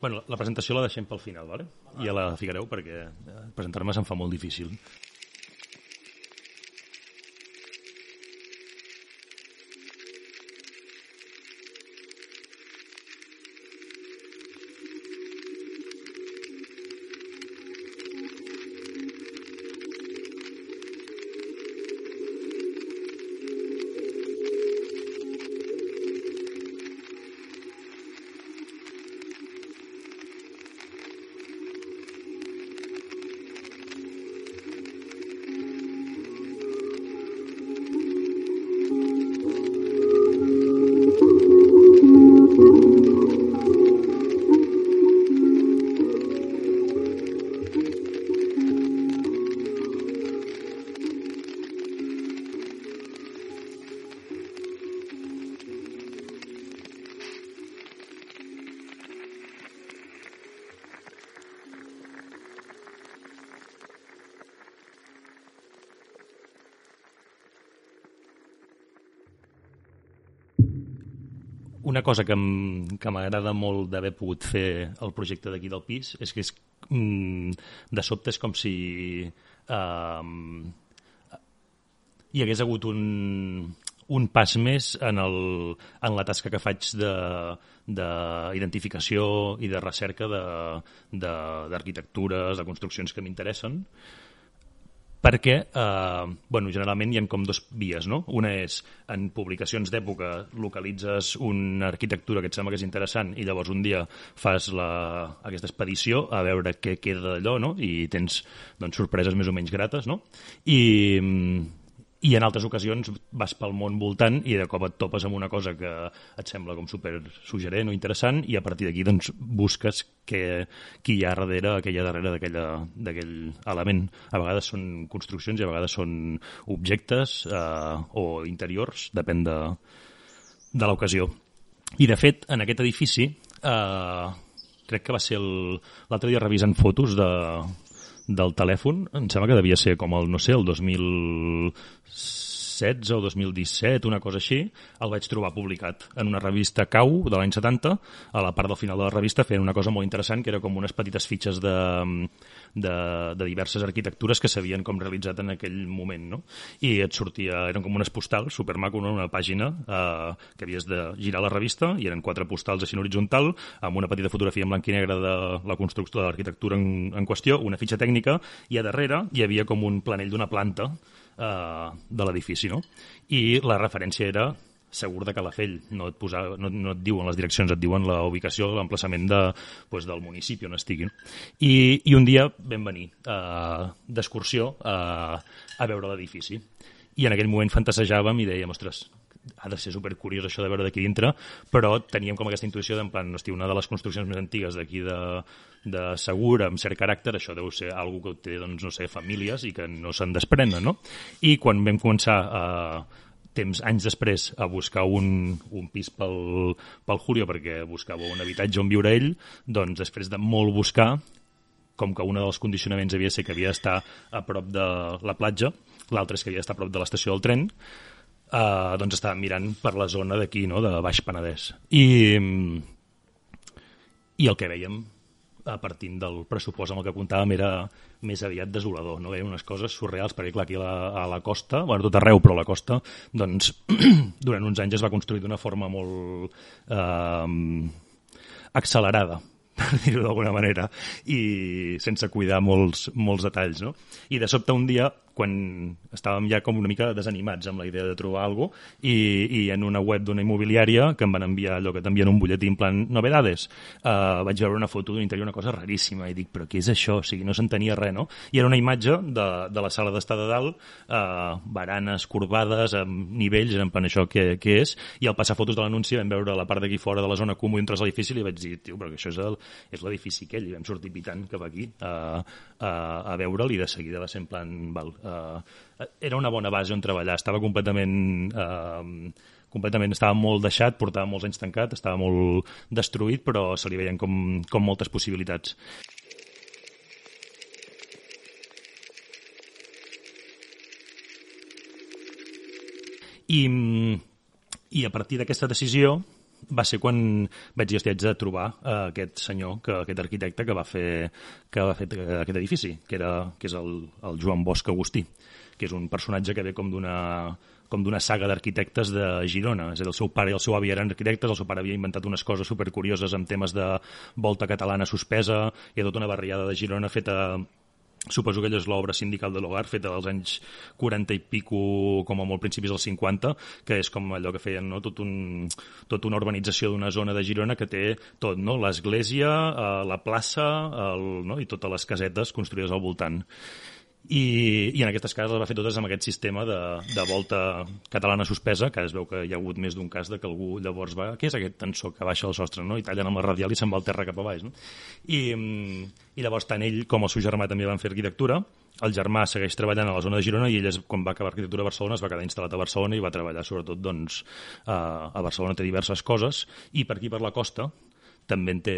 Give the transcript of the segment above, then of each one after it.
Bueno, la presentació la deixem pel final, ¿vale? i ja la ficareu perquè eh, presentar-me se'm fa molt difícil. Cosa que m'agrada molt d'haver pogut fer el projecte d'aquí del pis és que és, mm, de sobte és com si eh, hi hagués hagut un, un pas més en, el, en la tasca que faig d'identificació i de recerca d'arquitectures, de, de, de construccions que m'interessen perquè eh, bueno, generalment hi ha com dos vies. No? Una és, en publicacions d'època localitzes una arquitectura que et sembla que és interessant i llavors un dia fas la, aquesta expedició a veure què queda d'allò no? i tens doncs, sorpreses més o menys grates. No? I, i en altres ocasions vas pel món voltant i de cop et topes amb una cosa que et sembla com super suggerent o interessant i a partir d'aquí doncs, busques que, qui hi ha darrere, què hi ha darrere d'aquell element. A vegades són construccions i a vegades són objectes eh, o interiors, depèn de, de l'ocasió. I de fet, en aquest edifici eh, crec que va ser l'altre dia revisant fotos de, del telèfon, em sembla que devia ser com el, no sé, el 2016 o 2017, una cosa així, el vaig trobar publicat en una revista Cau de l'any 70, a la part del final de la revista feien una cosa molt interessant, que era com unes petites fitxes de, de, de diverses arquitectures que s'havien com realitzat en aquell moment, no? I et sortia, eren com unes postals, supermaco, no? una pàgina eh, que havies de girar la revista i eren quatre postals així en horitzontal, amb una petita fotografia en blanc i negre de la construcció de l'arquitectura en, en qüestió, una fitxa tècnica, i a darrere hi havia com un planell d'una planta eh, de l'edifici, no? I la referència era segur de Calafell, no et, posa, no, no et diuen les direccions, et diuen la ubicació, l'emplaçament de, pues, del municipi on estiguin. I, I un dia vam venir uh, d'excursió uh, a veure l'edifici. I en aquell moment fantasejàvem i dèiem, ostres, ha de ser supercuriós això de veure d'aquí dintre, però teníem com aquesta intuïció d'en plan, hosti, una de les construccions més antigues d'aquí de, de Segur, amb cert caràcter, això deu ser algo que té, doncs, no sé, famílies i que no se'n desprenen, no? I quan vam començar a, temps, anys després, a buscar un, un pis pel, pel Julio perquè buscava un habitatge on viure ell, doncs després de molt buscar, com que un dels condicionaments havia ser que havia d'estar a prop de la platja, l'altre és que havia d'estar a prop de l'estació del tren, eh, doncs estàvem mirant per la zona d'aquí, no?, de Baix Penedès. I, i el que veiem a partir del pressupost amb el que comptàvem era més aviat desolador, no? Veiem unes coses surreals, perquè clar, aquí a la, a la costa, bueno, tot arreu, però a la costa, doncs, durant uns anys es va construir d'una forma molt eh, accelerada, per dir-ho d'alguna manera, i sense cuidar molts, molts detalls, no? I de sobte un dia quan estàvem ja com una mica desanimats amb la idea de trobar alguna cosa i, i en una web d'una immobiliària que em van enviar allò que t'envien un butlletí en plan novedades, uh, vaig veure una foto d'un interior, una cosa raríssima, i dic, però què és això? O sigui, no s'entenia res, no? I era una imatge de, de la sala d'estar de dalt, uh, baranes corbades, amb nivells, en plan això què, què és, i al passar fotos de l'anunci vam veure la part d'aquí fora de la zona comú entres a l'edifici i li vaig dir, tio, però això és el, és l'edifici aquell, i vam sortir pitant cap aquí uh, uh, a veure'l i de seguida va ser en plan, val, eh, era una bona base on treballar. Estava completament... Eh, completament estava molt deixat, portava molts anys tancat, estava molt destruït, però se li veien com, com moltes possibilitats. I, i a partir d'aquesta decisió va ser quan vaig dir, hòstia, haig de trobar uh, aquest senyor, que, aquest arquitecte que va fer, que va fer aquest edifici, que, era, que és el, el Joan Bosch Agustí, que és un personatge que ve com d'una com d'una saga d'arquitectes de Girona. És a dir, el seu pare i el seu avi eren arquitectes, el seu pare havia inventat unes coses supercurioses amb temes de volta catalana suspesa, i tota una barriada de Girona feta suposo que ella és l'obra sindical de l'Hogar, feta dels anys 40 i pico, com a molt principis dels 50, que és com allò que feien, no? tot un, tota una urbanització d'una zona de Girona que té tot, no? l'església, eh, la plaça el, no? i totes les casetes construïdes al voltant i, i en aquestes cases les va fer totes amb aquest sistema de, de volta catalana suspesa, que es veu que hi ha hagut més d'un cas de que algú llavors va, què és aquest tensor que baixa el sostre, no? i tallen amb la radial i se'n va al terra cap a baix. No? I, I llavors tant ell com el seu germà també van fer arquitectura, el germà segueix treballant a la zona de Girona i ell, és, quan va acabar arquitectura a Barcelona, es va quedar instal·lat a Barcelona i va treballar sobretot doncs, a, a Barcelona té diverses coses i per aquí per la costa també en té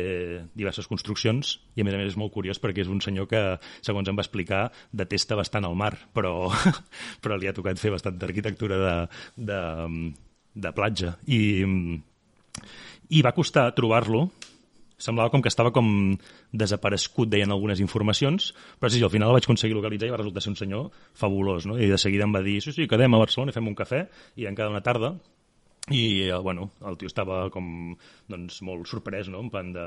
diverses construccions i a més a més és molt curiós perquè és un senyor que, segons em va explicar, detesta bastant el mar, però, però li ha tocat fer bastant d'arquitectura de, de, de platja. I, I va costar trobar-lo, semblava com que estava com desaparegut, deien algunes informacions, però sí, al final el vaig aconseguir localitzar i va resultar ser un senyor fabulós, no? I de seguida em va dir, sí, sí, quedem a Barcelona i fem un cafè, i en cada una tarda i eh, bueno, el tio estava com doncs, molt sorprès, no? en plan de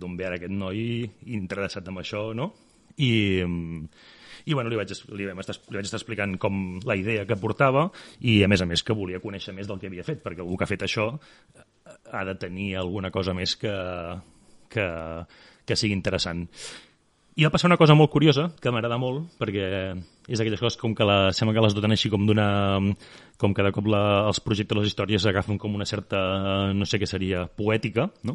d'on ve ara aquest noi interessat en això, no? I, i bueno, li vaig, li, vam estar, li vaig estar explicant com la idea que portava i a més a més que volia conèixer més del que havia fet perquè algú que ha fet això ha de tenir alguna cosa més que, que, que sigui interessant i va passar una cosa molt curiosa, que m'agrada molt, perquè és d'aquelles coses com que la, sembla que les doten així com d'una... com cada cop la, els projectes, les històries agafen com una certa, no sé què seria, poètica, no?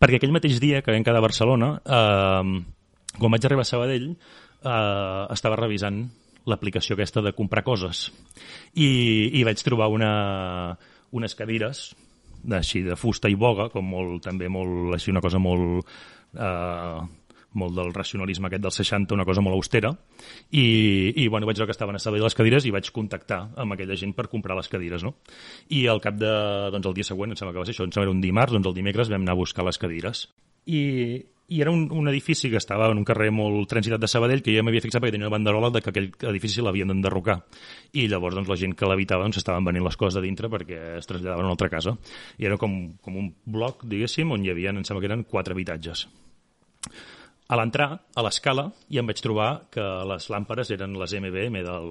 Perquè aquell mateix dia que vam quedar a Barcelona, eh, quan vaig arribar a Sabadell, eh, estava revisant l'aplicació aquesta de comprar coses i, i vaig trobar una, unes cadires així de fusta i boga, com molt, també molt, així una cosa molt... Eh, molt del racionalisme aquest dels 60, una cosa molt austera, i, i bueno, vaig veure que estaven a Sabadell les cadires i vaig contactar amb aquella gent per comprar les cadires, no? I al cap de, doncs el dia següent, em sembla que va ser això, em sembla que era un dimarts, doncs el dimecres vam anar a buscar les cadires. I, i era un, un edifici que estava en un carrer molt transitat de Sabadell que jo m'havia fixat perquè tenia una banderola de que aquell edifici l'havien d'enderrocar i llavors doncs, la gent que l'habitava doncs, estaven venint les coses de dintre perquè es traslladaven a una altra casa i era com, com un bloc, diguéssim, on hi havia, em sembla que eren quatre habitatges a l'entrar, a l'escala, i em vaig trobar que les làmperes eren les MBM del,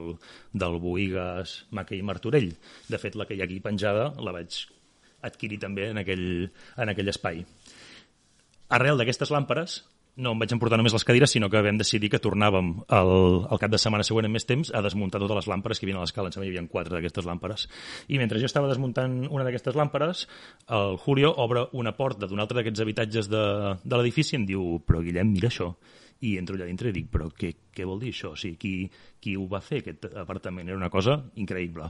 del Boigas, Maca i Martorell. De fet, la que hi ha aquí penjada la vaig adquirir també en aquell, en aquell espai. Arrel d'aquestes làmperes no em vaig emportar només les cadires, sinó que vam decidir que tornàvem el, el cap de setmana següent amb més temps a desmuntar totes les làmperes que hi havia a l'escala. Em sembla hi havia quatre d'aquestes làmperes. I mentre jo estava desmuntant una d'aquestes làmperes, el Julio obre una porta d'un altre d'aquests habitatges de, de l'edifici i em diu, però Guillem, mira això. I entro allà dintre i dic, però què, què vol dir això? O sigui, qui, qui ho va fer, aquest apartament? Era una cosa increïble.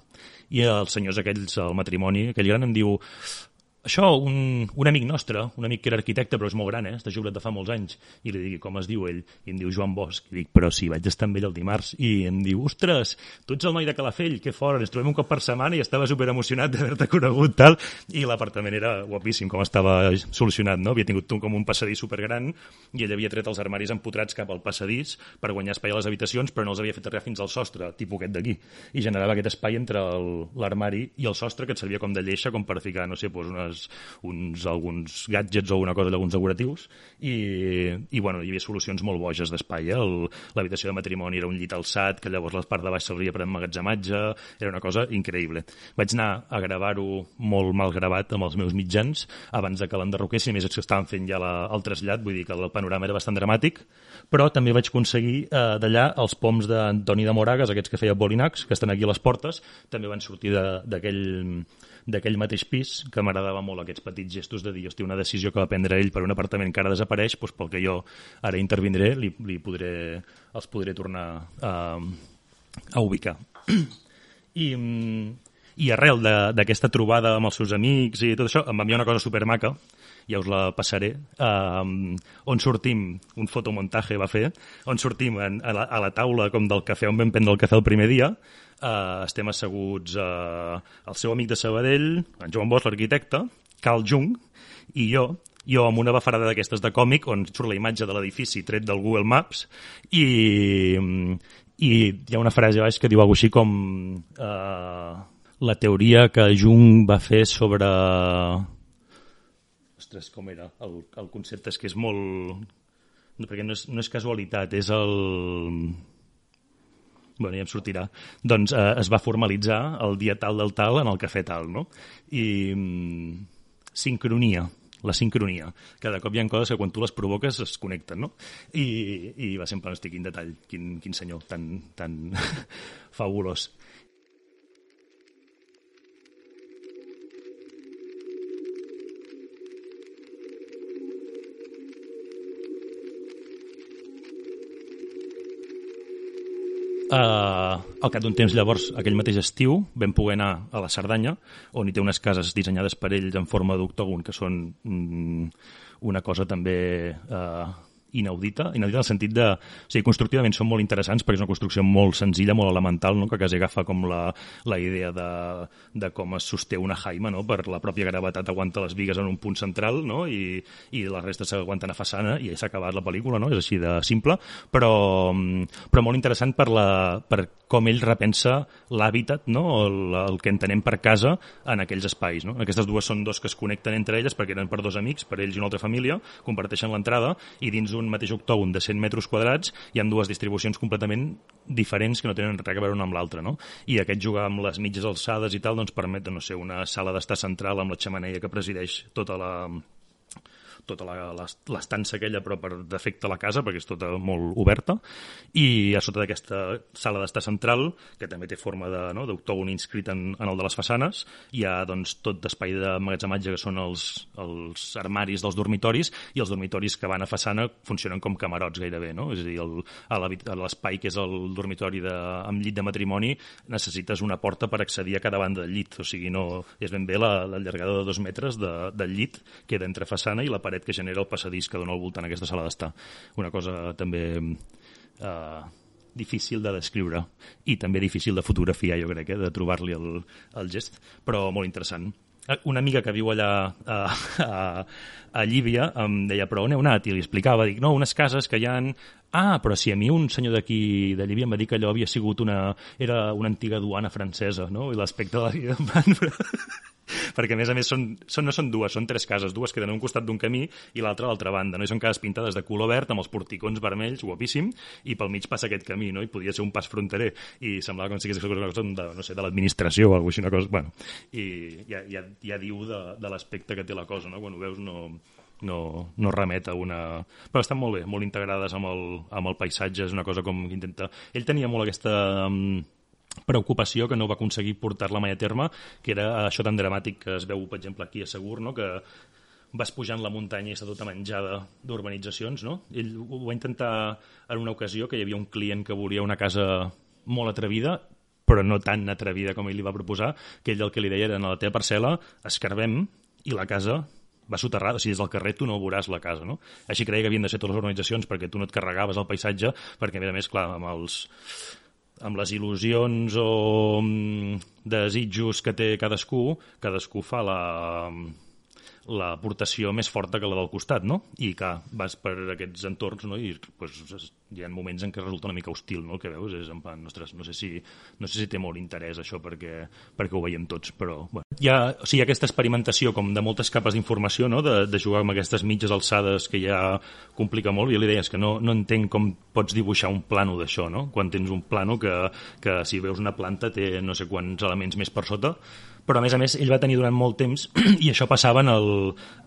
I els senyors aquells, el matrimoni, aquell gran, em diu, això, un, un amic nostre, un amic que era arquitecte però és molt gran, eh? està jubilat de fa molts anys, i li dic com es diu ell, i em diu Joan Bosch, i dic, però sí, vaig estar amb ell el dimarts, i em diu, ostres, tu ets el noi de Calafell, que fora, ens trobem un cop per setmana i estava super emocionat d'haver-te conegut, tal, i l'apartament era guapíssim, com estava solucionat, no? Havia tingut com un passadís supergran, i ell havia tret els armaris empotrats cap al passadís per guanyar espai a les habitacions, però no els havia fet res fins al sostre, tipus aquest d'aquí, i generava aquest espai entre l'armari i el sostre que et servia com de lleixa, com per ficar, no sé, doncs unes unes, uns, alguns gadgets o una cosa d'alguns decoratius i, i bueno, hi havia solucions molt boges d'espai. Eh? L'habitació de matrimoni era un llit alçat, que llavors la part de baix servia per emmagatzematge, era una cosa increïble. Vaig anar a gravar-ho molt mal gravat amb els meus mitjans abans de que l'enderroquessin, més que estaven fent ja la, el trasllat, vull dir que el panorama era bastant dramàtic, però també vaig aconseguir eh, d'allà els poms d'Antoni de Moragas, aquests que feia Bolinacs, que estan aquí a les portes, també van sortir d'aquell d'aquell mateix pis, que m'agradava molt aquests petits gestos de dir, hosti, una decisió que va prendre ell per un apartament que ara desapareix, doncs pel que jo ara intervindré, li, li podré, els podré tornar a, a ubicar. I, i arrel d'aquesta trobada amb els seus amics i tot això, em va enviar una cosa supermaca, ja us la passaré, eh, on sortim, un fotomontatge va fer, on sortim en, a, la, a la taula com del cafè on vam prendre el cafè el primer dia, eh, estem asseguts eh, el seu amic de Sabadell, en Joan Bosch, l'arquitecte, Carl Jung, i jo, jo amb una bafarada d'aquestes de còmic on surt la imatge de l'edifici tret del Google Maps i, i hi ha una frase baix que diu alguna així com eh, la teoria que Jung va fer sobre ostres, com era? El, el concepte és que és molt perquè no és, no és casualitat, és el bueno, ja em sortirà, doncs eh, es va formalitzar el dia tal del tal en el cafè tal, no? I mm, sincronia, la sincronia. Cada cop hi ha coses que quan tu les provoques es connecten, no? I, i va sempre no estic en detall, quin, quin senyor tan, tan fabulós. Uh, al cap d'un temps, llavors, aquell mateix estiu, vam poder anar a la Cerdanya, on hi té unes cases dissenyades per ells en forma d'octògon, que són mm, una cosa també uh, inaudita, inaudita en el sentit de... O sigui, constructivament són molt interessants perquè és una construcció molt senzilla, molt elemental, no? que quasi agafa com la, la idea de, de com es sosté una jaima, no? per la pròpia gravetat aguanta les vigues en un punt central no? I, i la resta s'aguanten a façana i s'ha acabat la pel·lícula, no? és així de simple, però, però molt interessant per, la, per com ell repensa l'hàbitat, no? el, el que entenem per casa en aquells espais. No? Aquestes dues són dos que es connecten entre elles perquè eren per dos amics, per ells i una altra família, comparteixen l'entrada i dins un mateix octògon de 100 metres quadrats hi ha dues distribucions completament diferents que no tenen res a veure una amb l'altra, no? I aquest jugar amb les mitges alçades i tal doncs permet, no sé, una sala d'estar central amb la xamaneia que presideix tota la, tota l'estança aquella però per defecte la casa perquè és tota molt oberta i a sota d'aquesta sala d'estar central que també té forma d'octògon no, inscrit en, en el de les façanes hi ha doncs, tot d'espai de magatzematge que són els, els armaris dels dormitoris i els dormitoris que van a façana funcionen com camarots gairebé, no? és a dir, l'espai que és el dormitori de, amb llit de matrimoni necessites una porta per accedir a cada banda del llit, o sigui, no, és ben bé la, la llargada de dos metres de, del llit queda entre façana i la paret paret que genera el passadís que dona al voltant aquesta sala d'estar. Una cosa també eh, difícil de descriure i també difícil de fotografiar, jo crec, eh, de trobar-li el, el gest, però molt interessant. Eh, una amiga que viu allà a, a, a Llívia em deia, però on heu anat? I li explicava, dic, no, unes cases que hi han... Ah, però si a mi un senyor d'aquí de Llívia em va dir que allò havia sigut una... era una antiga duana francesa, no? I l'aspecte de la. perquè a més a més són, són, no són dues, són tres cases, dues queden a un costat d'un camí i l'altra a l'altra banda, no? i són cases pintades de color verd amb els porticons vermells, guapíssim, i pel mig passa aquest camí, no? i podia ser un pas fronterer, i semblava com si hagués una cosa de, no sé, de l'administració o alguna cosa, una cosa, bueno, i ja, ja, ja diu de, de l'aspecte que té la cosa, no? quan ho veus no, no, no remet a una... Però estan molt bé, molt integrades amb el, amb el paisatge, és una cosa com intenta... Ell tenia molt aquesta... Um, preocupació que no va aconseguir portar-la mai a terme, que era això tan dramàtic que es veu, per exemple, aquí a Segur, no? que vas pujant la muntanya i està tota menjada d'urbanitzacions, no? Ell ho va intentar en una ocasió, que hi havia un client que volia una casa molt atrevida, però no tan atrevida com ell li va proposar, que ell el que li deia era, en la teva parcel·la escarbem i la casa va soterrada, o sigui, des del carrer tu no veuràs la casa, no? Així creia que havien de ser totes les organitzacions perquè tu no et carregaves el paisatge, perquè més a més, clar, amb els amb les il·lusions o mm, desitjos que té cadascú, cadascú fa la, l'aportació més forta que la del costat, no? I que vas per aquests entorns, no? I pues, hi ha moments en què resulta una mica hostil, no? El que veus és en plan, ostres, no sé si, no sé si té molt interès això perquè, perquè ho veiem tots, però... Bueno. Hi ha, o sigui, aquesta experimentació com de moltes capes d'informació, no? De, de jugar amb aquestes mitges alçades que ja complica molt, i li deies que no, no entenc com pots dibuixar un plano d'això, no? Quan tens un plano que, que si veus una planta té no sé quants elements més per sota, però a més a més ell va tenir durant molt temps i això passava en el,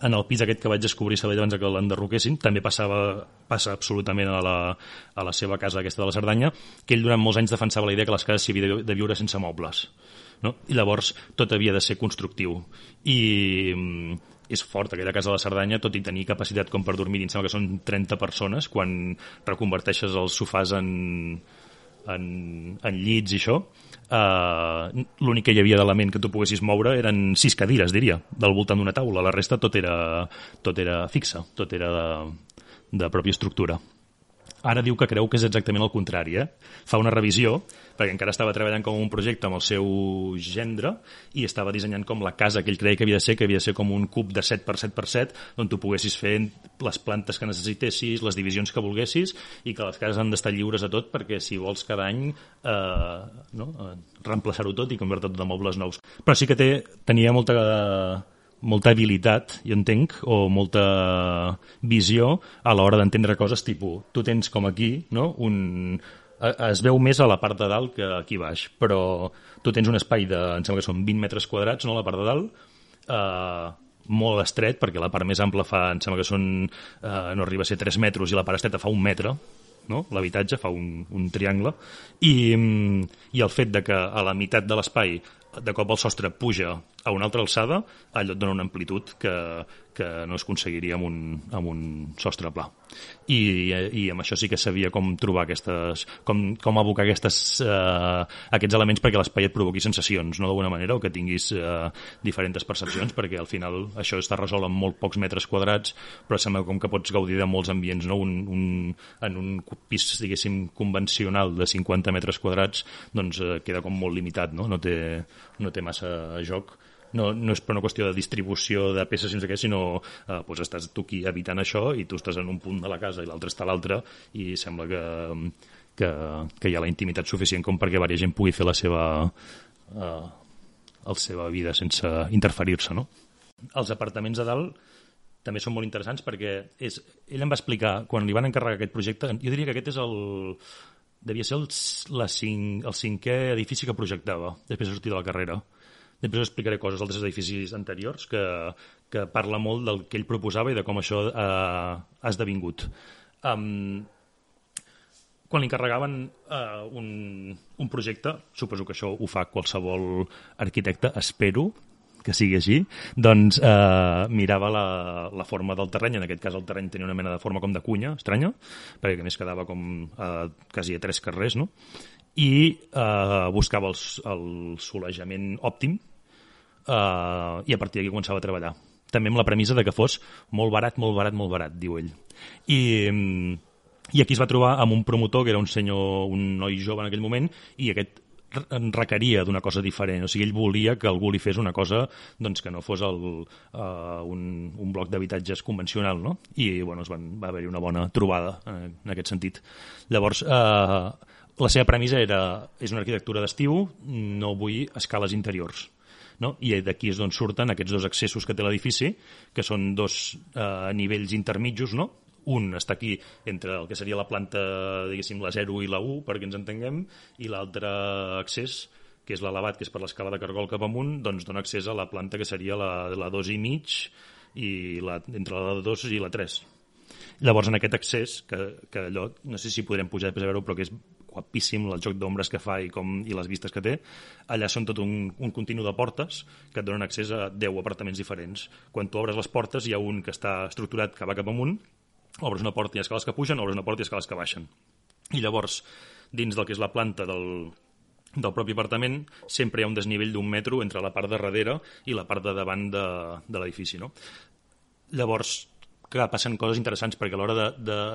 en el pis aquest que vaig descobrir a Sabadell abans que l'enderroquessin també passava, passa absolutament a la, a la seva casa aquesta de la Cerdanya que ell durant molts anys defensava la idea que les cases s'hi havia de viure sense mobles no? i llavors tot havia de ser constructiu i mm, és fort aquella casa de la Cerdanya, tot i tenir capacitat com per dormir, em sembla que són 30 persones, quan reconverteixes els sofàs en, en, en llits i això, eh, l'únic que hi havia d'element que tu poguessis moure eren sis cadires, diria, del voltant d'una taula. La resta tot era, tot era fixa, tot era de, de pròpia estructura. Ara diu que creu que és exactament el contrari, eh? Fa una revisió, perquè encara estava treballant com un projecte amb el seu gendre i estava dissenyant com la casa que ell creia que havia de ser, que havia de ser com un cub de 7 per 7 per 7, on tu poguessis fer les plantes que necessitessis, les divisions que volguessis, i que les cases han d'estar lliures a tot, perquè si vols cada any eh, no? eh, reemplaçar-ho tot i convertir tot de mobles nous. Però sí que té, tenia molta... Molta habilitat, jo entenc, o molta visió a l'hora d'entendre coses tipus, tu tens com aquí, no?, un, es veu més a la part de dalt que aquí baix, però tu tens un espai de, em sembla que són 20 metres quadrats, no?, la part de dalt, eh, molt estret, perquè la part més ampla fa, em sembla que són, eh, no arriba a ser 3 metres i la part estreta fa un metre, no? l'habitatge fa un, un triangle, i, i el fet de que a la meitat de l'espai de cop el sostre puja a una altra alçada, allò et dona una amplitud que, que no es aconseguiria amb un, amb un sostre pla. I, I amb això sí que sabia com trobar aquestes... com, com abocar aquestes, eh, aquests elements perquè l'espai et provoqui sensacions, no d'alguna manera, o que tinguis eh, diferents percepcions, perquè al final això està resolt en molt pocs metres quadrats, però sembla com que pots gaudir de molts ambients, no? Un, un, en un pis, diguéssim, convencional de 50 metres quadrats, doncs eh, queda com molt limitat, no? No té, no té massa joc no, no és per una qüestió de distribució de peces sense què, sinó eh, doncs estàs tu aquí habitant això i tu estàs en un punt de la casa i l'altre està a l'altre i sembla que, que, que hi ha la intimitat suficient com perquè varia gent pugui fer la seva, eh, la seva vida sense interferir-se, no? Els apartaments de dalt també són molt interessants perquè és, ell em va explicar, quan li van encarregar aquest projecte, jo diria que aquest és el, devia ser el, la cinc, el cinquè edifici que projectava després de sortir de la carrera Després explicaré coses d'altres edificis anteriors que, que parla molt del que ell proposava i de com això eh, ha esdevingut. Um, quan li encarregaven uh, un, un projecte, suposo que això ho fa qualsevol arquitecte, espero que sigui així, doncs eh, mirava la, la forma del terreny, en aquest cas el terreny tenia una mena de forma com de cunya, estranya, perquè a més quedava com eh, quasi a tres carrers, no? i eh, buscava el, el solejament òptim eh, i a partir d'aquí començava a treballar. També amb la premissa de que fos molt barat, molt barat, molt barat, diu ell. I, i aquí es va trobar amb un promotor que era un senyor, un noi jove en aquell moment, i aquest requeria d'una cosa diferent, o sigui, ell volia que algú li fes una cosa doncs, que no fos el, uh, un, un bloc d'habitatges convencional, no? I, bueno, es van, va haver-hi una bona trobada en, en aquest sentit. Llavors, uh, la seva premissa era és una arquitectura d'estiu, no vull escales interiors. No? I d'aquí és d'on surten aquests dos accessos que té l'edifici, que són dos eh, nivells intermitjos, no? un està aquí entre el que seria la planta, diguéssim, la 0 i la 1, perquè ens entenguem, i l'altre accés, que és l'elevat, que és per l'escala de cargol cap amunt, doncs dona accés a la planta que seria la, la 2 i mig, i la, entre la 2 i la 3. Llavors, en aquest accés, que, que allò, no sé si podrem pujar després a veure però que és guapíssim el joc d'ombres que fa i, com, i les vistes que té, allà són tot un, un continu de portes que et donen accés a 10 apartaments diferents. Quan tu obres les portes hi ha un que està estructurat que va cap amunt, obres una porta i escales que pugen, obres una porta i escales que baixen. I llavors, dins del que és la planta del, del propi apartament sempre hi ha un desnivell d'un metro entre la part de darrere i la part de davant de, de l'edifici. No? Llavors, que passen coses interessants perquè a l'hora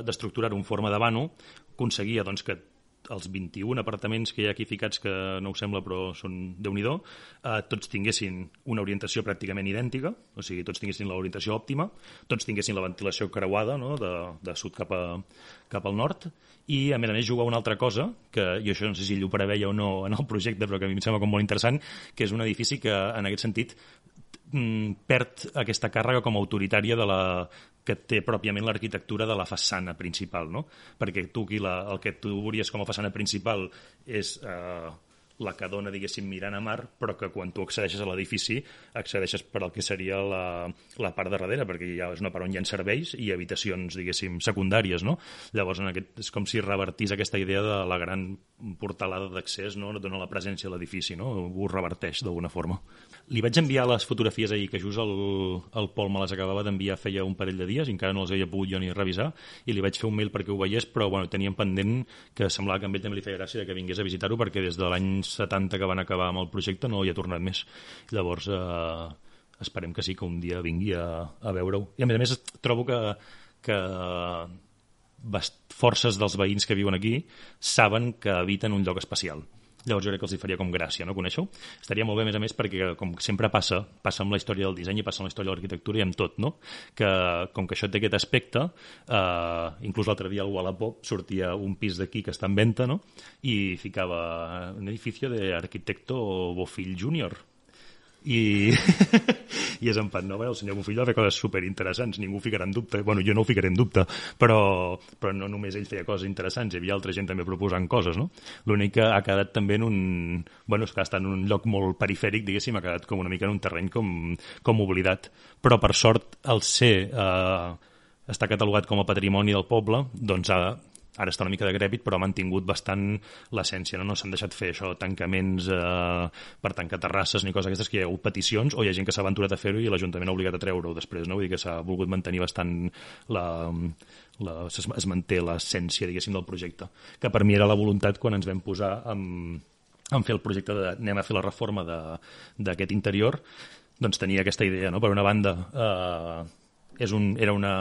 d'estructurar de, de, un forma de vano aconseguia doncs, que els 21 apartaments que hi ha aquí ficats, que no ho sembla però són déu nhi eh, tots tinguessin una orientació pràcticament idèntica, o sigui, tots tinguessin l'orientació òptima, tots tinguessin la ventilació creuada no? de, de sud cap, a, cap al nord, i a més a més jugar una altra cosa, que jo això no sé si ell ho preveia o no en el projecte, però que a mi em sembla com molt interessant, que és un edifici que en aquest sentit perd aquesta càrrega com a autoritària de la, que té pròpiament l'arquitectura de la façana principal, no? Perquè tu aquí la, el que tu veuries com a façana principal és eh, la que dona, diguéssim, mirant a mar, però que quan tu accedeixes a l'edifici accedeixes per al que seria la, la part de darrere, perquè ja és una part on hi ha serveis i habitacions, diguéssim, secundàries, no? Llavors, en aquest, és com si revertís aquesta idea de la gran portalada d'accés, no? Dona la presència a l'edifici, no? Ho reverteix d'alguna forma. Li vaig enviar les fotografies ahir, que just el, el Pol me les acabava d'enviar feia un parell de dies, i encara no les havia pogut jo ni revisar, i li vaig fer un mail perquè ho veiés, però bueno, teníem pendent que semblava que a ell també li feia gràcia que vingués a visitar-ho, perquè des de l'any 70 que van acabar amb el projecte no hi ha tornat més. Llavors, eh, esperem que sí, que un dia vingui a, a veure-ho. I a més a més trobo que, que forces dels veïns que viuen aquí saben que habiten un lloc especial Llavors jo crec que els hi faria com gràcia, no? Coneixeu? Estaria molt bé, a més a més, perquè com sempre passa, passa amb la història del disseny i passa amb la història de l'arquitectura i amb tot, no? Que com que això té aquest aspecte, eh, inclús l'altre dia al Wallapop sortia un pis d'aquí que està en venda, no? I ficava un edifici de arquitecto Bofill Júnior, i, i és en Pat Nova, el senyor Bufill va fer coses superinteressants, ningú ho ficarà en dubte, bueno, jo no ho ficaré en dubte, però, però no només ell feia coses interessants, hi havia altra gent també proposant coses, no? L'únic que ha quedat també en un... Bueno, és que està en un lloc molt perifèric, diguéssim, ha quedat com una mica en un terreny com, com oblidat, però per sort el ser... Eh, està catalogat com a patrimoni del poble, doncs ha, ara està una mica decrèpit, però ha mantingut bastant l'essència, no, no s'han deixat fer això, tancaments eh, per tancar terrasses ni coses aquestes, que hi ha hagut peticions o hi ha gent que s'ha aventurat a fer-ho i l'Ajuntament ha obligat a treure-ho després, no? vull dir que s'ha volgut mantenir bastant la, la, es, es manté l'essència, diguéssim, del projecte, que per mi era la voluntat quan ens vam posar amb, en fer el projecte de anem a fer la reforma d'aquest interior, doncs tenia aquesta idea, no? Per una banda, eh, és un, era una,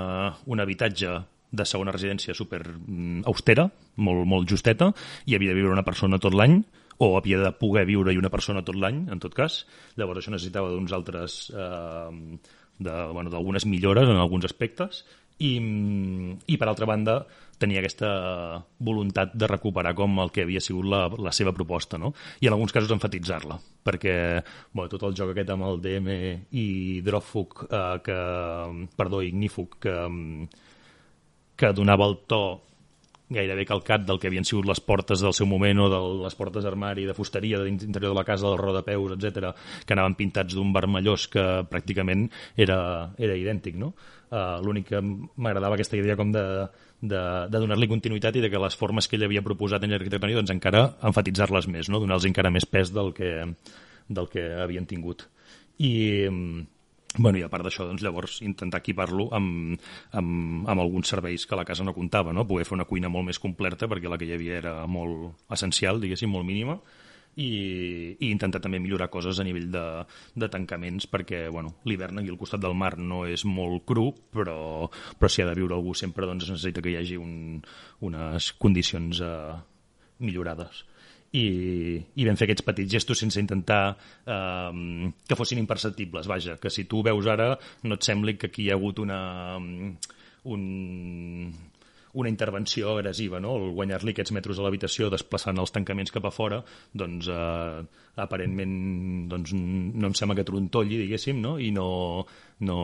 un habitatge de segona residència super mm, austera, molt, molt justeta, i havia de viure una persona tot l'any, o havia de poder viure-hi una persona tot l'any, en tot cas. Llavors això necessitava d'uns altres... Eh, d'algunes bueno, millores en alguns aspectes i, i per altra banda tenia aquesta voluntat de recuperar com el que havia sigut la, la seva proposta, no? I en alguns casos enfatitzar-la, perquè bueno, tot el joc aquest amb el DM i Hidròfug, eh, que, perdó, Ignífug, que, que donava el to gairebé calcat del que havien sigut les portes del seu moment o de les portes armari de fusteria de l'interior de la casa, del rodapeus, etc, que anaven pintats d'un vermellós que pràcticament era, era idèntic, no? Uh, L'únic que m'agradava aquesta idea com de, de, de donar-li continuïtat i de que les formes que ell havia proposat en l'arquitectònia doncs encara enfatitzar-les més, no? donar-los encara més pes del que, del que havien tingut. I, Bueno, i a part d'això, doncs, llavors, intentar equipar-lo amb, amb, amb alguns serveis que la casa no comptava, no? Poder fer una cuina molt més completa, perquè la que hi havia era molt essencial, diguéssim, molt mínima, i, i intentar també millorar coses a nivell de, de tancaments, perquè, bueno, l'hivern aquí al costat del mar no és molt cru, però, però si ha de viure algú sempre, doncs es necessita que hi hagi un, unes condicions eh, millorades i, i vam fer aquests petits gestos sense intentar eh, que fossin imperceptibles, vaja, que si tu veus ara no et sembli que aquí hi ha hagut una, un, una intervenció agressiva, no? el guanyar-li aquests metres a l'habitació desplaçant els tancaments cap a fora, doncs eh, aparentment doncs, no em sembla que trontolli, diguéssim, no? i no, no,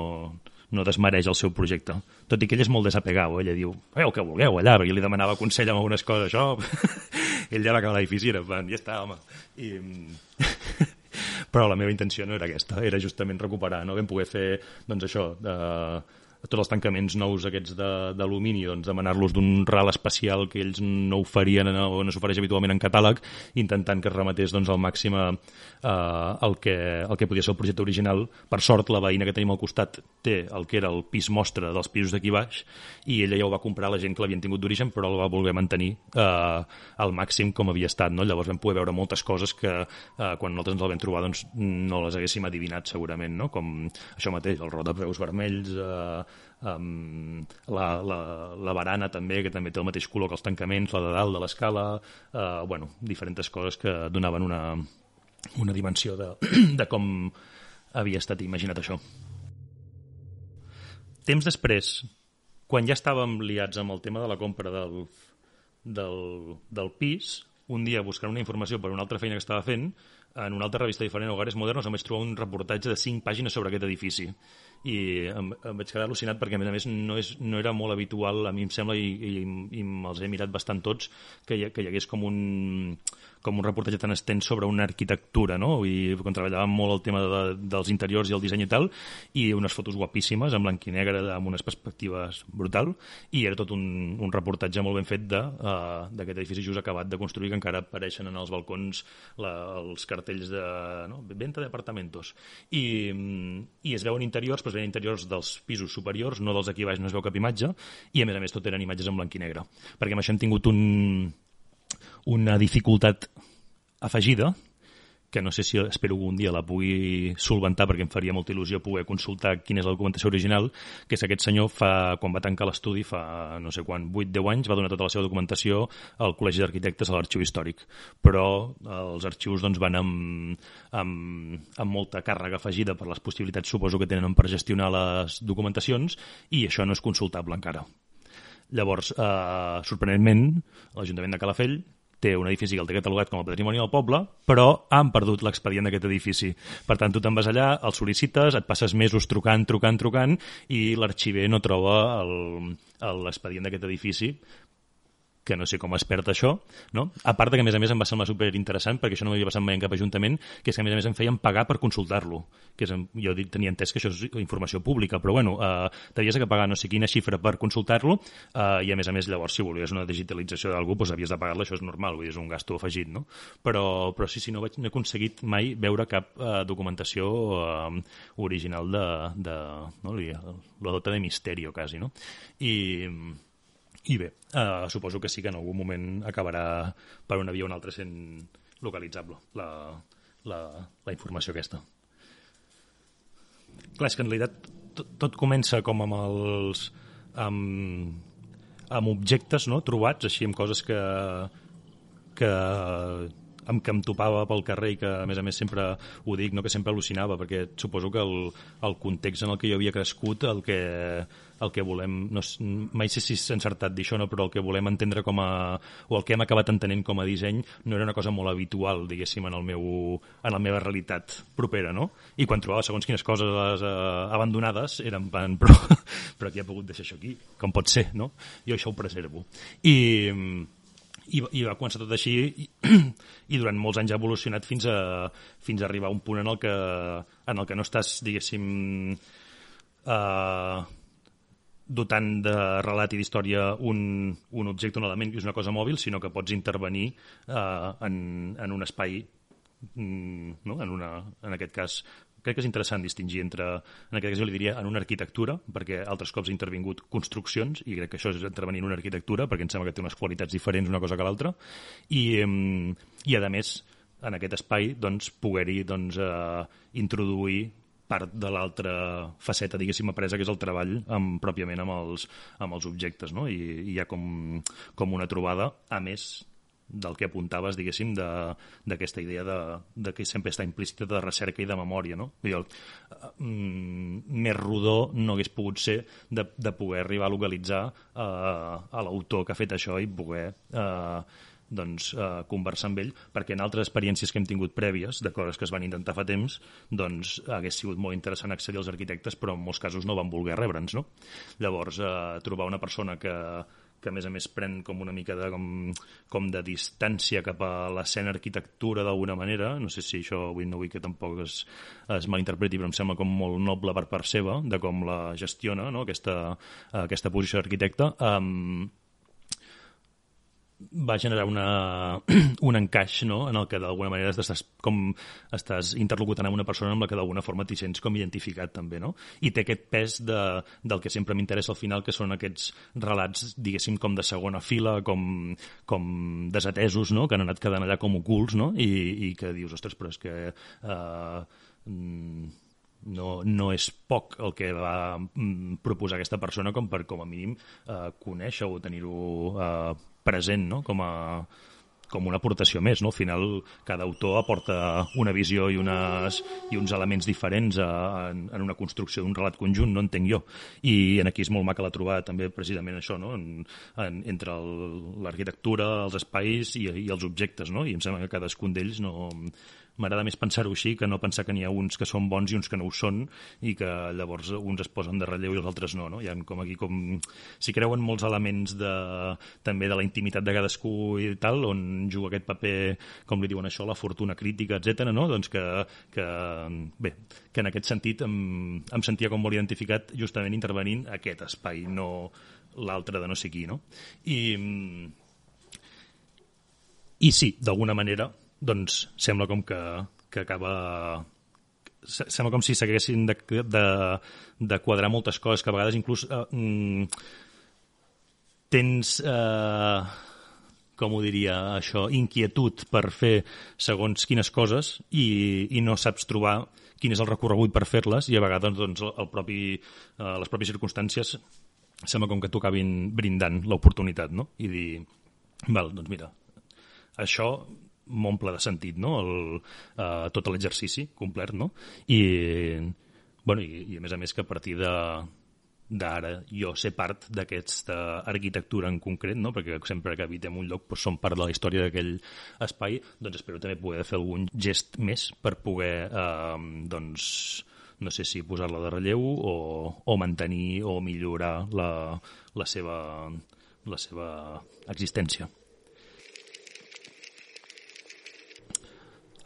no desmereix el seu projecte. Tot i que ell és molt desapegau, ella diu, feu el que vulgueu allà, perquè li demanava consell amb algunes coses, això... ell ja va acabar l'edifici, era, ja està, home. I, però la meva intenció no era aquesta, era justament recuperar, no? Vam poder fer, doncs això, de, tots els tancaments nous aquests d'alumini, doncs demanar-los d'un ral especial que ells no oferien o no s'ofereix habitualment en catàleg, intentant que es rematés doncs, al màxim eh, el, que, el que podia ser el projecte original. Per sort, la veïna que tenim al costat té el que era el pis mostre dels pisos d'aquí baix i ella ja ho va comprar la gent que l'havien tingut d'origen, però el va voler mantenir eh, al màxim com havia estat. No? Llavors vam poder veure moltes coses que eh, quan nosaltres ens el vam trobar doncs, no les haguéssim adivinat segurament, no? com això mateix, el rot de peus vermells, eh, um, la, la, la barana també, que també té el mateix color que els tancaments, la de dalt de l'escala, uh, bueno, diferents coses que donaven una, una dimensió de, de com havia estat imaginat això. Temps després, quan ja estàvem liats amb el tema de la compra del, del, del pis, un dia buscant una informació per una altra feina que estava fent, en una altra revista diferent, Hogares Modernos, em vaig trobar un reportatge de 5 pàgines sobre aquest edifici i em, em vaig quedar al·lucinat perquè, a més a més, no, és, no era molt habitual, a mi em sembla, i, i, i me'ls he mirat bastant tots, que hi, que hi hagués com un com un reportatge tan extens sobre una arquitectura, no? I quan treballàvem molt el tema de, dels interiors i el disseny i tal, i unes fotos guapíssimes, en blanc i negre, amb unes perspectives brutal, i era tot un, un reportatge molt ben fet uh, d'aquest uh, edifici just acabat de construir, que encara apareixen en els balcons la, els cartells de no? venta d'apartamentos. I, I es veuen interiors, però es veuen interiors dels pisos superiors, no dels aquí baix no es veu cap imatge, i a més a més tot eren imatges en blanc i negre. Perquè amb això hem tingut un, una dificultat afegida, que no sé si espero algun dia la pugui solventar perquè em faria molta il·lusió poder consultar quina és la documentació original, que és aquest senyor fa, quan va tancar l'estudi fa no sé quan, 8-10 anys, va donar tota la seva documentació al Col·legi d'Arquitectes a l'Arxiu Històric. Però els arxius doncs, van amb, amb, amb molta càrrega afegida per les possibilitats, suposo, que tenen per gestionar les documentacions i això no és consultable encara. Llavors, eh, sorprenentment, l'Ajuntament de Calafell té un edifici que el té catalogat com a patrimoni del poble, però han perdut l'expedient d'aquest edifici. Per tant, tu te'n vas allà, el sol·licites, et passes mesos trucant, trucant, trucant, i l'arxiver no troba l'expedient d'aquest edifici que no sé com es perd això, no? A part que, a més a més, em va semblar super interessant, perquè això no m'havia passat mai en cap ajuntament, que és que, a més a més, em feien pagar per consultar-lo. Que és, jo tenia entès que això és informació pública, però, bueno, eh, t'havies de pagar no sé quina xifra per consultar-lo, eh, i, a més a més, llavors, si volies una digitalització d'algú, doncs havies de pagar-la, això és normal, vull dir, és un gasto afegit, no? Però, però sí, sí, no, vaig, no he aconseguit mai veure cap eh, documentació eh, original de, de no? la dota de misteri, quasi, no? I, i bé, eh, suposo que sí que en algun moment acabarà per una via o una altra sent localitzable la, la, la informació aquesta. Clar, és que en realitat tot, tot comença com amb els... amb, amb objectes no? trobats, així amb coses que, que amb què em topava pel carrer i que, a més a més, sempre ho dic, no? que sempre al·lucinava, perquè suposo que el, el context en el que jo havia crescut, el que, el que volem, no, mai sé si és encertat dir això, no, però el que volem entendre com a, o el que hem acabat entenent com a disseny no era una cosa molt habitual, diguéssim, en, el meu, en la meva realitat propera, no? I quan trobava segons quines coses eh, abandonades, eren pan, però, però qui ha pogut deixar això aquí? Com pot ser, no? Jo això ho preservo. I, i, i va començar tot així i, i durant molts anys ha evolucionat fins a, fins a arribar a un punt en el que, en el que no estàs, diguéssim, eh, dotant de relat i d'història un, un objecte, un element que és una cosa mòbil, sinó que pots intervenir eh, en, en un espai mm, no? en, una, en aquest cas crec que és interessant distingir entre, en aquest cas jo li diria, en una arquitectura, perquè altres cops he intervingut construccions, i crec que això és intervenir en una arquitectura, perquè em sembla que té unes qualitats diferents una cosa que l'altra, i, i a més, en aquest espai, doncs, poder-hi doncs, eh, introduir part de l'altra faceta, diguéssim, apresa, que és el treball amb, pròpiament amb els, amb els objectes, no? I, i hi ha com, com una trobada, a més del que apuntaves, diguéssim, d'aquesta idea de, de que sempre està implícita de recerca i de memòria, no? Vull dir, el, mm, més rodó no hagués pogut ser de, de poder arribar a localitzar eh, a l'autor que ha fet això i poder eh, doncs, eh, conversar amb ell, perquè en altres experiències que hem tingut prèvies, de coses que es van intentar fa temps, doncs hagués sigut molt interessant accedir als arquitectes, però en molts casos no van voler rebre'ns, no? Llavors, eh, trobar una persona que, que a més a més pren com una mica de, com, com de distància cap a l'escena arquitectura d'alguna manera, no sé si això avui no vull que tampoc es, es malinterpreti, però em sembla com molt noble per part seva, de com la gestiona, no? aquesta, aquesta posició d'arquitecte, um, va generar una, un encaix no? en el que d'alguna manera estàs, com, estàs interlocutant amb una persona amb la que d'alguna forma t'hi sents com identificat també, no? I té aquest pes de, del que sempre m'interessa al final, que són aquests relats, diguéssim, com de segona fila, com, com desatesos, no? Que han anat quedant allà com ocults, no? I, i que dius, ostres, però és que... Eh, no, no és poc el que va mm, proposar aquesta persona com per, com a mínim, eh, conèixer o tenir-ho eh, present no? com, a, com una aportació més. No? Al final, cada autor aporta una visió i, unes, i uns elements diferents a, en, en una construcció d'un relat conjunt, no entenc jo. I en aquí és molt maca la trobar també precisament això, no? en, en, entre l'arquitectura, els espais i, i els objectes, no? i em sembla que cadascun d'ells no, m'agrada més pensar-ho així que no pensar que n'hi ha uns que són bons i uns que no ho són i que llavors uns es posen de relleu i els altres no, no? Hi ha com aquí com... S'hi creuen molts elements de, també de la intimitat de cadascú i tal, on juga aquest paper, com li diuen això, la fortuna crítica, etc. no? Doncs que, que, bé, que en aquest sentit em, em sentia com molt identificat justament intervenint aquest espai, no l'altre de no sé qui, no? I, i sí, d'alguna manera, doncs sembla com que, que acaba sembla com si s'haguessin de, de, de quadrar moltes coses que a vegades inclús eh, mm, tens eh, com ho diria això, inquietud per fer segons quines coses i, i no saps trobar quin és el recorregut per fer-les i a vegades doncs, el propi, eh, les pròpies circumstàncies sembla com que t'ho acabin brindant l'oportunitat, no? I dir, val, doncs mira, això m'omple de sentit, no? El, uh, tot l'exercici complet, no? I, bueno, i, i a més a més que a partir de d'ara jo ser part d'aquesta arquitectura en concret, no? perquè sempre que habitem un lloc doncs, som part de la història d'aquell espai, doncs espero també poder fer algun gest més per poder eh, doncs, no sé si posar-la de relleu o, o mantenir o millorar la, la, seva, la seva existència.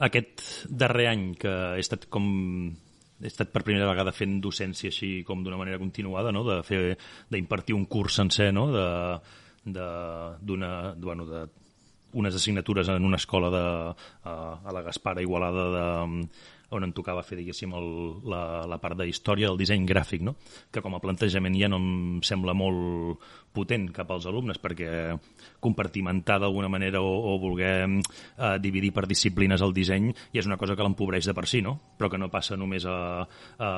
Aquest darrer any que he estat com he estat per primera vegada fent docència així com d'una manera continuada, no? de fer d'impartir un curs sencer, no? de d'una bueno, de unes assignatures en una escola de, a, a la Gaspara Igualada de, on em tocava fer, diguéssim, el, la, la part de història del disseny gràfic, no? que com a plantejament ja no em sembla molt potent cap als alumnes, perquè compartimentar d'alguna manera o, o voler eh, dividir per disciplines el disseny ja és una cosa que l'empobreix de per si, no? però que no passa només a, a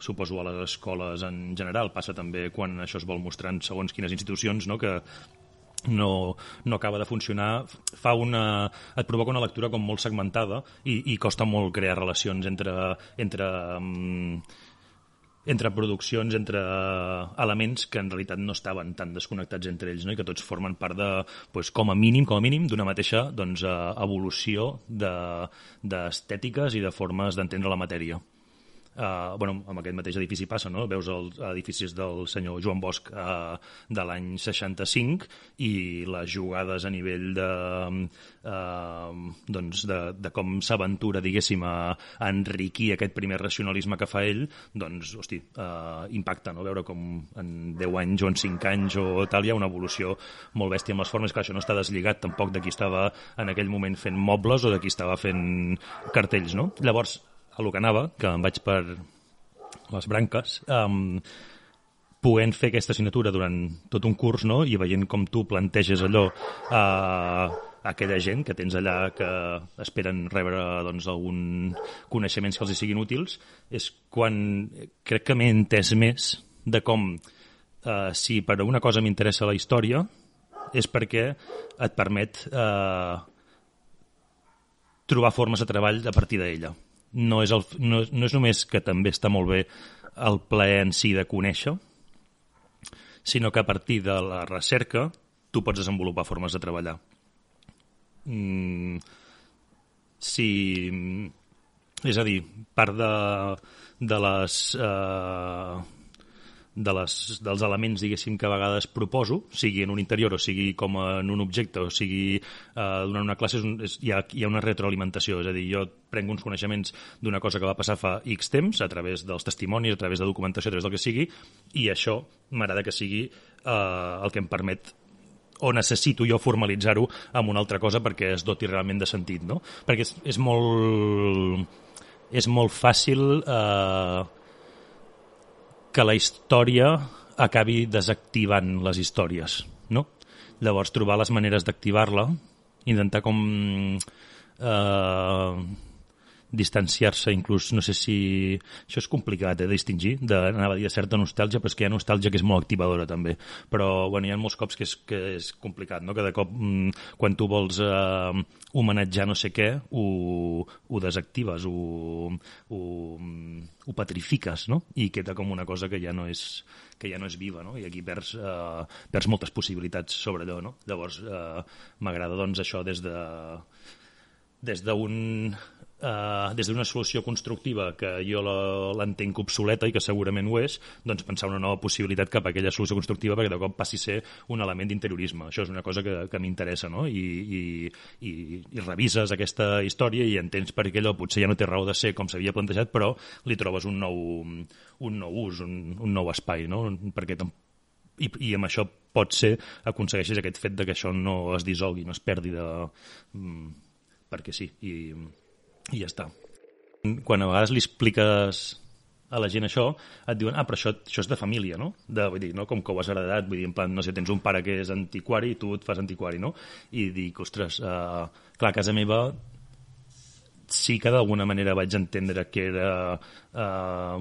suposo a les escoles en general, passa també quan això es vol mostrar en segons quines institucions, no? que no, no acaba de funcionar, fa una, et provoca una lectura com molt segmentada i, i costa molt crear relacions entre, entre, um, entre produccions, entre elements que en realitat no estaven tan desconnectats entre ells no? i que tots formen part de, pues, com a mínim, com a mínim d'una mateixa doncs, evolució d'estètiques de, i de formes d'entendre la matèria. Uh, bueno, amb aquest mateix edifici passa, no? Veus els edificis del senyor Joan Bosch uh, de l'any 65 i les jugades a nivell de, uh, doncs de, de com s'aventura, diguéssim, a, enriquir aquest primer racionalisme que fa ell, doncs, hosti, uh, impacta, no? Veure com en 10 anys o en 5 anys o tal hi ha una evolució molt bèstia amb les formes, que això no està deslligat tampoc de qui estava en aquell moment fent mobles o de qui estava fent cartells, no? Llavors, a lo que anava, que em vaig per les branques, um, poent fer aquesta assignatura durant tot un curs no? i veient com tu planteges allò a, a aquella gent que tens allà que esperen rebre doncs, algun coneixements que els hi siguin útils, és quan crec que m'he entès més de com eh, si per una cosa m'interessa la història és perquè et permet eh, trobar formes de treball a partir d'ella no és, el, no, no és només que també està molt bé el plaer en si de conèixer, sinó que a partir de la recerca tu pots desenvolupar formes de treballar. Mm, si, és a dir, part de, de les eh, de les, dels elements, diguéssim, que a vegades proposo, sigui en un interior o sigui com en un objecte o sigui eh, durant una classe, és un, és, hi, ha, hi ha una retroalimentació, és a dir, jo prenc uns coneixements d'una cosa que va passar fa X temps, a través dels testimonis, a través de documentació, a través del que sigui, i això m'agrada que sigui eh, el que em permet o necessito jo formalitzar-ho amb una altra cosa perquè es doti realment de sentit, no? Perquè és, és molt és molt fàcil eh, que la història acabi desactivant les històries, no? Llavors, trobar les maneres d'activar-la, intentar com eh, distanciar-se, inclús, no sé si... Això és complicat, eh, de distingir, de, anava a dir, certa nostàlgia, però és que hi ha nostàlgia que és molt activadora, també. Però, bueno, hi ha molts cops que és, que és complicat, no? Que de cop, mm, quan tu vols eh, homenatjar no sé què, ho, ho desactives, ho, ho, ho petrifiques, no? I queda com una cosa que ja no és, que ja no és viva, no? I aquí perds, eh, perds moltes possibilitats sobre allò, no? Llavors, eh, m'agrada, doncs, això des de des d'un Uh, des d'una solució constructiva que jo l'entenc obsoleta i que segurament ho és, doncs pensar una nova possibilitat cap a aquella solució constructiva perquè de cop passi a ser un element d'interiorisme. Això és una cosa que, que m'interessa, no? I, i, i, I revises aquesta història i entens per què allò potser ja no té raó de ser com s'havia plantejat, però li trobes un nou, un nou ús, un, un nou espai, no? Perquè i, i amb això pot ser aconsegueixis aquest fet de que això no es dissolgui, no es perdi de... Mm, perquè sí, i, i ja està. Quan a vegades li expliques a la gent això, et diuen, ah, però això, això és de família, no? De, vull dir, no? Com que ho has heredat, vull dir, en plan, no sé, tens un pare que és antiquari i tu et fas antiquari, no? I dic, ostres, uh, clar, a casa meva sí que d'alguna manera vaig entendre que era uh,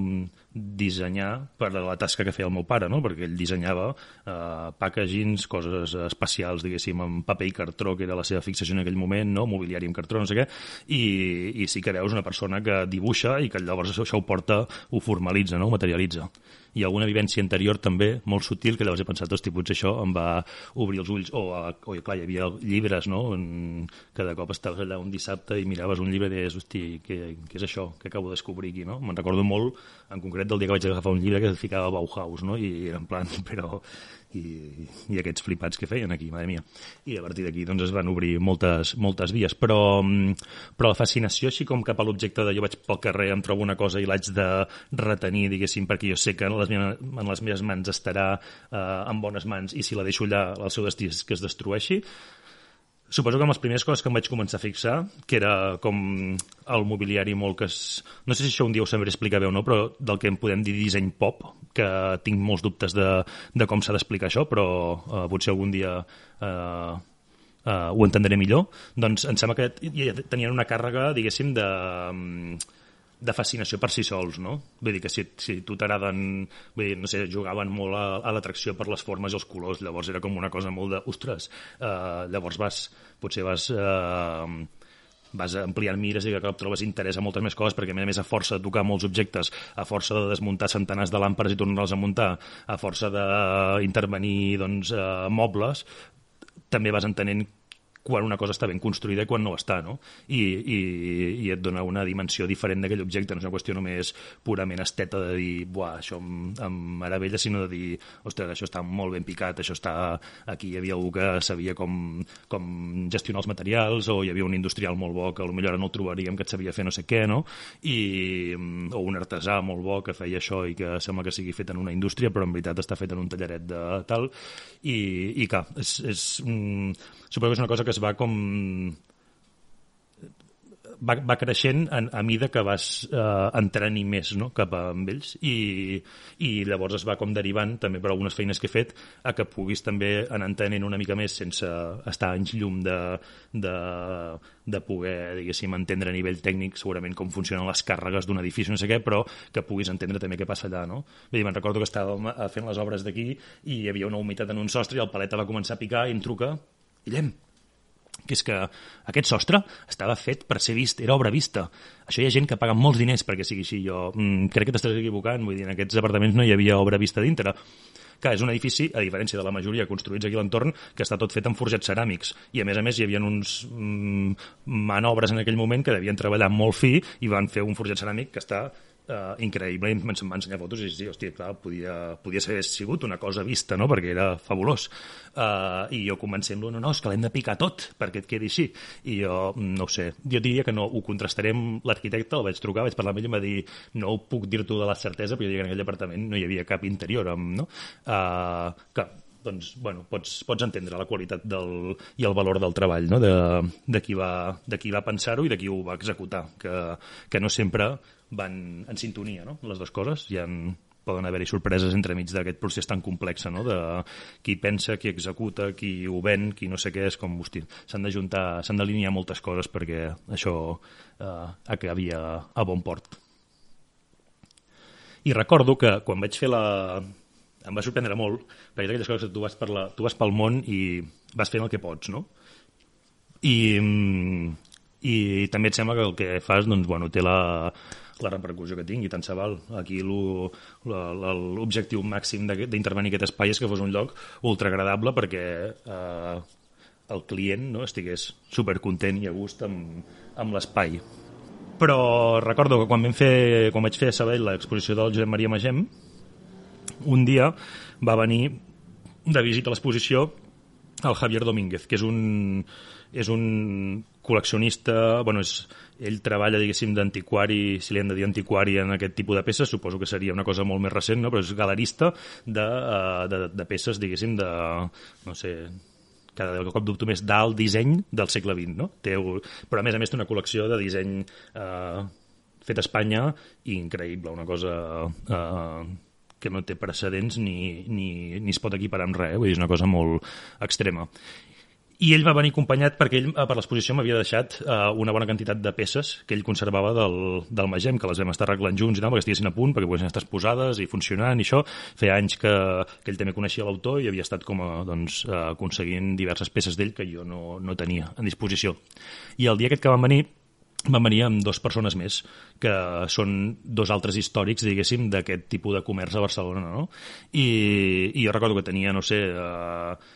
dissenyar per la tasca que feia el meu pare, no? perquè ell dissenyava eh, packagings, coses especials, diguéssim, amb paper i cartró, que era la seva fixació en aquell moment, no? mobiliari amb cartró, no sé què, i, i sí que veus una persona que dibuixa i que llavors això, això ho porta, ho formalitza, no? ho materialitza. I alguna vivència anterior també, molt sutil, que llavors he pensat, hosti, potser això em va obrir els ulls, o, o clar, hi havia llibres, no?, en, que de cop estaves allà un dissabte i miraves un llibre i deies, hosti, què, què és això que acabo de descobrir aquí, no? Me'n recordo molt, en concret, del dia que vaig agafar un llibre que es ficava Bauhaus, no? I era en plan, però... I, i aquests flipats que feien aquí, mare mia. I a partir d'aquí doncs, es van obrir moltes, moltes vies. Però, però la fascinació, així com cap a l'objecte de jo vaig pel carrer, em trobo una cosa i l'haig de retenir, diguéssim, perquè jo sé que en les meves, en les meves mans estarà eh, en bones mans i si la deixo allà, el seu destí és que es destrueixi, Suposo que amb les primeres coses que em vaig començar a fixar, que era com el mobiliari molt que es... No sé si això un dia ho sabré explicar bé o no, però del que en podem dir disseny pop, que tinc molts dubtes de, de com s'ha d'explicar això, però uh, potser algun dia uh, uh, ho entendré millor. Doncs em sembla que tenien una càrrega, diguéssim, de... Um, de fascinació per si sols, no? Vull dir que si, si tu t'agraden, vull dir, no sé, jugaven molt a, a l'atracció per les formes i els colors, llavors era com una cosa molt de, ostres, uh, llavors vas, potser vas... Uh, vas ampliant mires i que cop trobes interès a moltes més coses perquè a més a més a força de tocar molts objectes a força de desmuntar centenars de làmperes i tornar-los a muntar a força d'intervenir doncs, uh, mobles també vas entenent quan una cosa està ben construïda i quan no ho està, no? I, i, i et dona una dimensió diferent d'aquell objecte, no és una qüestió només purament esteta de dir, buah, això em, em meravella, sinó de dir, ostres, això està molt ben picat, això està... Aquí hi havia algú que sabia com, com gestionar els materials, o hi havia un industrial molt bo que potser ara no el trobaríem, que et sabia fer no sé què, no? I, o un artesà molt bo que feia això i que sembla que sigui fet en una indústria, però en veritat està fet en un tallaret de tal. I, i clar, és, és, mm, suposo que és una cosa que es va com va, va creixent a, a mida que vas eh, entrant i més no? cap a amb ells i, i llavors es va com derivant també per algunes feines que he fet a que puguis també anar entenent una mica més sense estar anys llum de, de, de poder diguéssim entendre a nivell tècnic segurament com funcionen les càrregues d'un edifici no sé què, però que puguis entendre també què passa allà no? Vull me'n recordo que estàvem fent les obres d'aquí i hi havia una humitat en un sostre i el paleta va començar a picar i em truca Guillem, que és que aquest sostre estava fet per ser vist, era obra vista. Això hi ha gent que paga molts diners perquè sigui així. Jo mm, crec que t'estàs equivocant, vull dir, en aquests apartaments no hi havia obra vista dintre. Que és un edifici, a diferència de la majoria construïts aquí a l'entorn, que està tot fet amb forjats ceràmics. I, a més a més, hi havia uns mm, manobres en aquell moment que devien treballar molt fi i van fer un forjat ceràmic que està uh, increïble i em va ensenyar fotos i sí, hòstia, clar, podia, podia ser sigut una cosa vista, no?, perquè era fabulós. Uh, I jo convencent-lo, no, no, és que l'hem de picar tot perquè et quedi així. I jo, no ho sé, jo diria que no, ho contrastaré amb l'arquitecte, el vaig trucar, vaig parlar amb ell i em va dir no ho puc dir-t'ho de la certesa, però jo diria que en aquell apartament no hi havia cap interior, no? Uh, que doncs, bueno, pots, pots entendre la qualitat del, i el valor del treball no? de, de, qui va, de qui va pensar-ho i de qui ho va executar, que, que no sempre van en sintonia, no? les dues coses. Hi ha, poden haver-hi sorpreses entremig d'aquest procés tan complex, no? de qui pensa, qui executa, qui ho ven, qui no sé què, és com, hosti, s'han de juntar, s'han d'alinear moltes coses perquè això eh, acabi a, a bon port. I recordo que quan vaig fer la... em va sorprendre molt, perquè aquelles coses que tu vas, per la... tu vas pel món i vas fent el que pots, no? I, i també et sembla que el que fas doncs, bueno, té la, la repercussió que tingui, tant se val. Aquí l'objectiu màxim d'intervenir aquest espai és que fos un lloc ultra agradable perquè eh, el client no, estigués supercontent i a gust amb, amb l'espai. Però recordo que quan, vam fer, quan vaig fer a Sabadell l'exposició del Josep Maria Magem, un dia va venir de visita a l'exposició el Javier Domínguez, que és un, és un col·leccionista, bueno, és, ell treballa, diguéssim, d'antiquari, si li hem de dir antiquari en aquest tipus de peces, suposo que seria una cosa molt més recent, no? però és galerista de, uh, de, de peces, diguéssim, de, no sé, cada cop dubto més d'alt disseny del segle XX, no? Té, però a més a més té una col·lecció de disseny eh, fet a Espanya increïble, una cosa eh, que no té precedents ni, ni, ni es pot equiparar amb res, eh? vull dir, és una cosa molt extrema i ell va venir acompanyat perquè ell per l'exposició m'havia deixat uh, una bona quantitat de peces que ell conservava del, del Magem, que les vam estar arreglant junts i tal, perquè estiguessin a punt, perquè poguessin estar posades i funcionant i això. Feia anys que, que ell també coneixia l'autor i havia estat com a, doncs, uh, aconseguint diverses peces d'ell que jo no, no tenia a disposició. I el dia aquest que van venir van venir amb dues persones més, que són dos altres històrics, diguéssim, d'aquest tipus de comerç a Barcelona, no? I, i jo recordo que tenia, no sé, eh,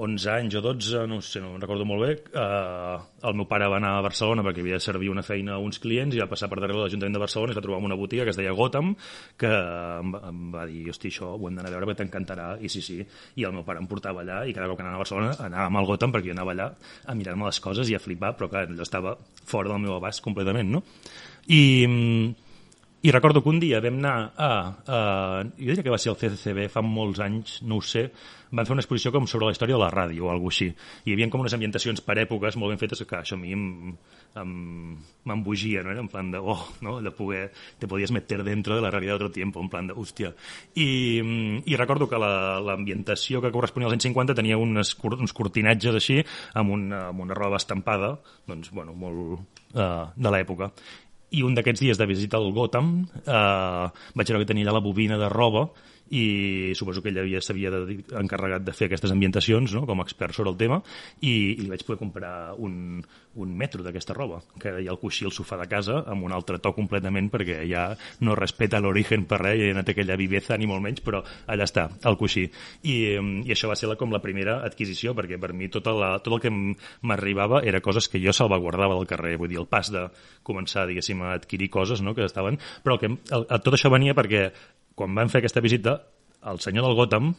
11 anys o 12, no sé, no recordo molt bé, eh, el meu pare va anar a Barcelona perquè havia de servir una feina a uns clients i va passar per darrere de l'Ajuntament de Barcelona i es va trobar una botiga que es deia Gotham, que em, em va dir, hosti, això ho hem d'anar a veure perquè t'encantarà, i sí, sí, i el meu pare em portava allà i cada cop que anava a Barcelona anàvem al Gotham perquè jo anava allà a mirar-me les coses i a flipar, però clar, allò estava fora del meu abast completament, no? I, i recordo que un dia vam anar a, a... Jo diria que va ser el CCCB fa molts anys, no ho sé, van fer una exposició com sobre la història de la ràdio o alguna així. I hi havia com unes ambientacions per èpoques molt ben fetes que això a mi m'embogia, no? Era en plan de, oh, no? De poder, te podies meter dentro de la realitat d'altre tiempo, en plan de, hòstia. I, i recordo que l'ambientació que corresponia als anys 50 tenia unes, uns cortinatges així, amb una, amb una roba estampada, doncs, bueno, molt uh, de l'època i un d'aquests dies de visita al Gotham eh, vaig veure que tenia allà la bobina de roba i suposo que ell havia s'havia encarregat de fer aquestes ambientacions no? com a expert sobre el tema i, i vaig poder comprar un, un metro d'aquesta roba que hi ha el coixí al sofà de casa amb un altre to completament perquè ja no respeta l'origen per res i no té aquella viveza ni molt menys però allà està, el coixí i, i això va ser la, com la primera adquisició perquè per mi tota la, tot el que m'arribava era coses que jo salvaguardava del carrer vull dir, el pas de començar diguéssim a adquirir coses no? que estaven però que el, tot això venia perquè quan vam fer aquesta visita, el senyor del Gotham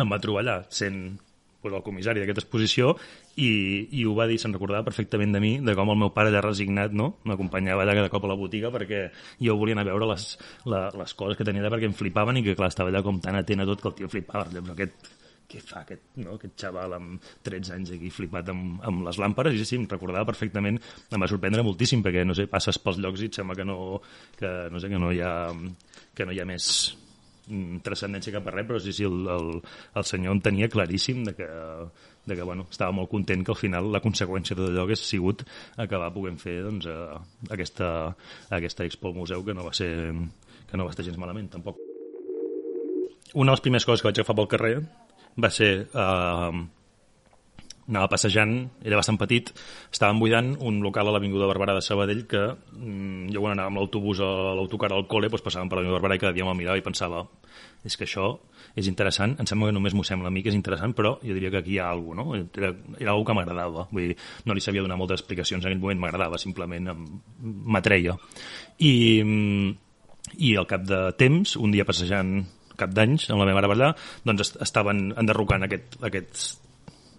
em va trobar allà, sent pues, el comissari d'aquesta exposició i, i ho va dir, se'n recordava perfectament de mi, de com el meu pare ja resignat no? m'acompanyava allà cada cop a la botiga perquè jo volia anar a veure les, la, les coses que tenia allà perquè em flipaven i que clar, estava allà com tan atent a tot que el tio flipava però aquest, què fa aquest, no? aquest xaval amb 13 anys aquí flipat amb, amb les làmperes i sí, sí, em recordava perfectament em va sorprendre moltíssim perquè, no sé, passes pels llocs i et sembla que no, que, no, sé, que no hi ha que no hi ha més mm, transcendència cap a res, però sí, sí, el, el, el senyor en tenia claríssim de que, de que bueno, estava molt content que al final la conseqüència de tot allò hagués sigut acabar podent fer doncs, eh, aquesta, aquesta expo al museu que no va ser que no va estar gens malament, tampoc. Una de les primeres coses que vaig agafar pel carrer va ser eh, anava passejant, era bastant petit, estàvem buidant un local a l'Avinguda Barberà de Sabadell que mm, jo quan anava amb l'autobús a l'autocar al col·le doncs passàvem per l'Avinguda Barberà i cada dia me'l mirava i pensava és que això és interessant, em sembla que només m'ho sembla a mi que és interessant, però jo diria que aquí hi ha alguna cosa, no? Era, era alguna que m'agradava, vull dir, no li sabia donar moltes explicacions en aquell moment, m'agradava, simplement m'atreia. I, mm, I al cap de temps, un dia passejant cap d'anys amb la meva mare allà, doncs estaven enderrocant aquest, aquest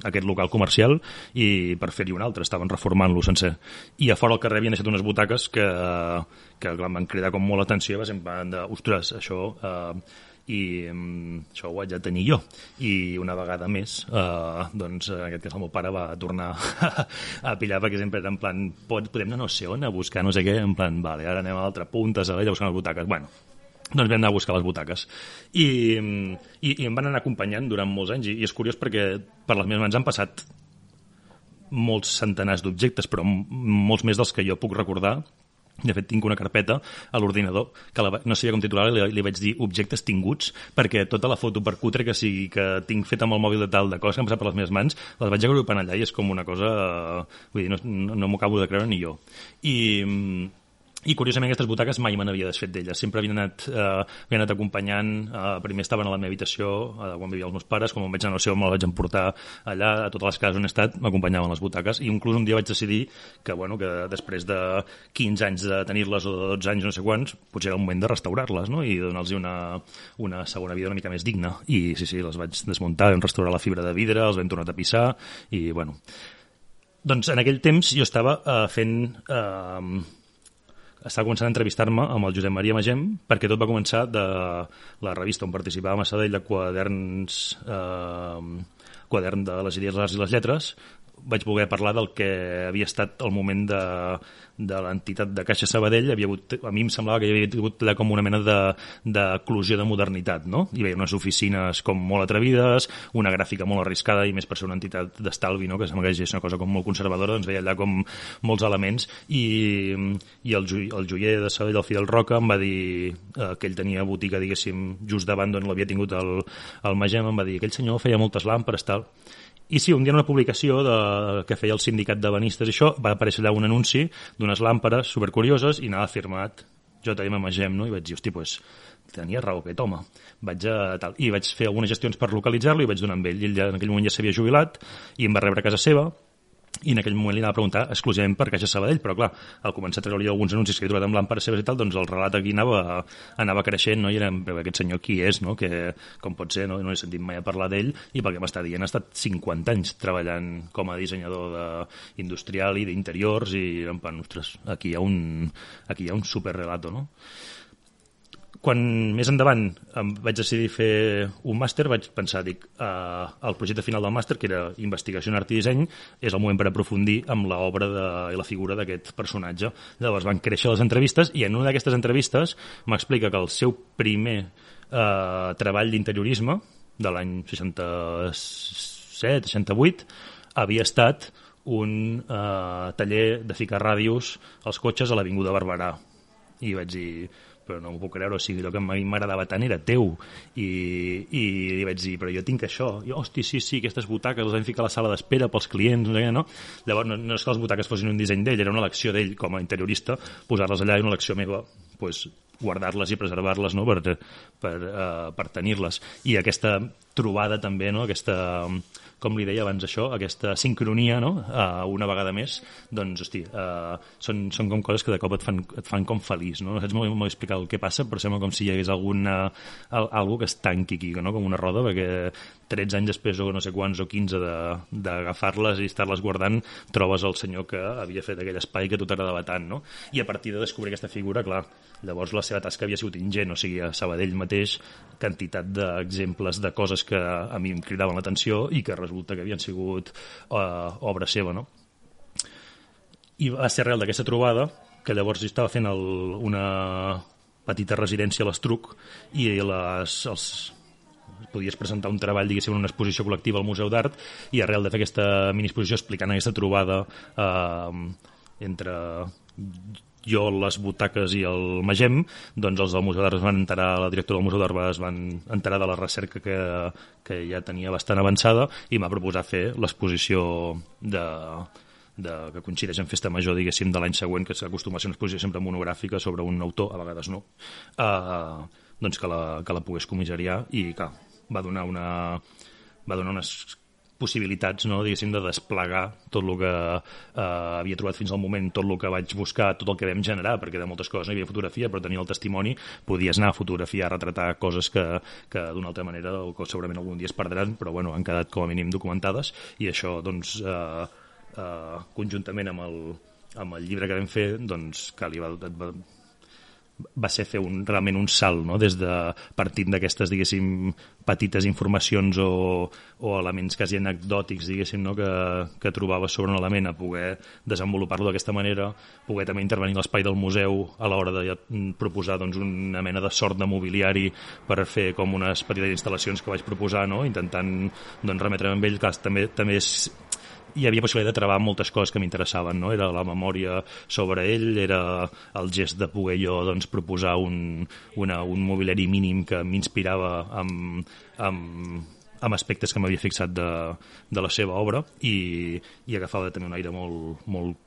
aquest local comercial i per fer-hi un altre, estaven reformant-lo sencer. I a fora al carrer havien deixat unes butaques que, que clar, van cridar com molt l'atenció i va sempre de, ostres, això... Eh, i um, això ho haig de tenir jo i una vegada més uh, doncs en aquest cas el meu pare va tornar a pillar perquè sempre era en plan podem anar no sé on a buscar no sé què en plan, vale, ara anem a l'altra punta a buscar les butaques bueno, doncs vam anar a buscar les butaques. I, i, i em van anar acompanyant durant molts anys, i, i és curiós perquè per les meves mans han passat molts centenars d'objectes, però molts més dels que jo puc recordar. De fet, tinc una carpeta a l'ordinador que la, no sabia com titular li, li vaig dir objectes tinguts, perquè tota la foto per cutre que sigui que tinc feta amb el mòbil de tal de coses que han passat per les meves mans, les vaig agrupant allà i és com una cosa... Vull dir, no, no, no m'ho acabo de creure ni jo. I, i curiosament aquestes butaques mai me n'havia desfet d'elles. Sempre havien anat, eh, havien anat acompanyant eh, primer estaven a la meva habitació eh, quan vivia els meus pares, quan vaig anar a la seva me la vaig emportar allà, a totes les cases on he estat m'acompanyaven les butaques. I inclús un dia vaig decidir que, bueno, que després de 15 anys de tenir-les o de 12 anys no sé quants, potser era el moment de restaurar-les no? i donar-los una, una segona vida una mica més digna. I sí, sí, les vaig desmuntar, vam restaurar la fibra de vidre, els vam tornar a tapissar i bueno, doncs en aquell temps jo estava eh, fent eh, estava començant a entrevistar-me amb el Josep Maria Magem perquè tot va començar de la revista on participava a Sabadell de quaderns eh, quadern de les idees, les arts i les lletres vaig voler parlar del que havia estat el moment de, de l'entitat de Caixa Sabadell, havia hagut, a mi em semblava que hi havia hagut com una mena d'eclusió de, de modernitat, no? Hi havia unes oficines com molt atrevides, una gràfica molt arriscada i més per ser una entitat d'estalvi, no? que sembla que és una cosa com molt conservadora, doncs veia allà com molts elements i, i el, el joier de Sabadell, el Fidel Roca, em va dir eh, que ell tenia botiga, diguéssim, just davant d'on l'havia tingut el, el Magem, em va dir que aquell senyor feia moltes làmperes, tal, i sí, un dia en una publicació de, que feia el sindicat de banistes això, va aparèixer allà un anunci d'unes làmperes supercurioses i anava firmat JM Magem, no? I vaig dir, hosti, pues, tenia raó aquest home. Vaig a, tal. I vaig fer algunes gestions per localitzar-lo i vaig donar amb ell. Ell ja, en aquell moment ja s'havia jubilat i em va rebre a casa seva i en aquell moment li anava a preguntar exclusivament per Caixa Sabadell, però clar, al començar a treure alguns anuncis que he trobat amb làmperes seves i tal, doncs el relat aquí anava, anava creixent, no? i era, aquest senyor qui és, no? que com pot ser, no, no he sentit mai a parlar d'ell, i pel que m'està dient ha estat 50 anys treballant com a dissenyador de, industrial i d'interiors, i en plan, ostres, aquí hi ha un, aquí hi ha un superrelato, no? Quan més endavant em vaig decidir fer un màster, vaig pensar, dic, eh, el projecte final del màster, que era investigació en art i disseny, és el moment per aprofundir amb l'obra i la figura d'aquest personatge. Llavors van créixer les entrevistes i en una d'aquestes entrevistes m'explica que el seu primer eh, treball d'interiorisme, de l'any 67, 68, havia estat un eh, taller de ficar ràdios als cotxes a l'Avinguda Barberà. I vaig dir, però no m'ho puc creure, o sigui, el que a mi m'agradava tant era teu, i, i li vaig dir, però jo tinc això, i hosti, sí, sí, aquestes butaques les vam ficar a la sala d'espera pels clients, no? Llavors, no, no és que les butaques fossin un disseny d'ell, era una elecció d'ell com a interiorista, posar-les allà i una elecció meva, pues, guardar-les i preservar-les no? per, per, uh, per tenir-les. I aquesta trobada també, no? aquesta com li deia abans això, aquesta sincronia, no? Uh, una vegada més, doncs, hosti, uh, són, són com coses que de cop et fan, et fan com feliç, no? No saps molt, molt explicar el que passa, però sembla com si hi hagués alguna, algo que es tanqui aquí, no? Com una roda, perquè 13 anys després o no sé quants o 15 d'agafar-les i estar-les guardant, trobes el senyor que havia fet aquell espai que tu t'agradava tant, no? I a partir de descobrir aquesta figura, clar, llavors la seva tasca havia sigut ingent, o sigui, a Sabadell mateix, quantitat d'exemples de coses que a mi em cridaven l'atenció i que resulta que havien sigut uh, obra seva, no? I va ser arrel d'aquesta trobada que llavors estava fent el, una petita residència a l'Estruc i les, els, podies presentar un treball, diguéssim, en una exposició col·lectiva al Museu d'Art i arrel de fer aquesta mini exposició explicant aquesta trobada eh, entre jo, les butaques i el Magem, doncs els del Museu d'Art es van enterar, la directora del Museu d'Art es van enterar de la recerca que, que ja tenia bastant avançada i m'ha proposat fer l'exposició de, de, que coincideix en Festa Major, diguéssim, de l'any següent, que s'acostuma a ser una exposició sempre monogràfica sobre un autor, a vegades no, eh, doncs que la, que la pogués comissariar i, clar, va donar una va donar unes possibilitats, no, diguéssim, de desplegar tot el que eh, havia trobat fins al moment, tot el que vaig buscar, tot el que vam generar, perquè de moltes coses no hi havia fotografia, però tenia el testimoni, podies anar a fotografiar, a retratar coses que, que d'una altra manera o que segurament algun dia es perdran, però bueno, han quedat com a mínim documentades i això, doncs, eh, eh, conjuntament amb el, amb el llibre que vam fer, doncs, que li va, va ser fer un, realment un salt, no? des de partint d'aquestes, diguéssim, petites informacions o, o elements quasi anecdòtics, diguéssim, no? que, que trobava sobre un element a poder desenvolupar-lo d'aquesta manera, poder també intervenir l'espai del museu a l'hora de proposar doncs, una mena de sort de mobiliari per fer com unes petites instal·lacions que vaig proposar, no? intentant doncs, remetre amb ell, que també, també és hi havia possibilitat de treballar moltes coses que m'interessaven, no? Era la memòria sobre ell, era el gest de poder jo doncs, proposar un, una, un mobiliari mínim que m'inspirava amb, amb, amb aspectes que m'havia fixat de, de la seva obra i, i agafava també un aire molt, molt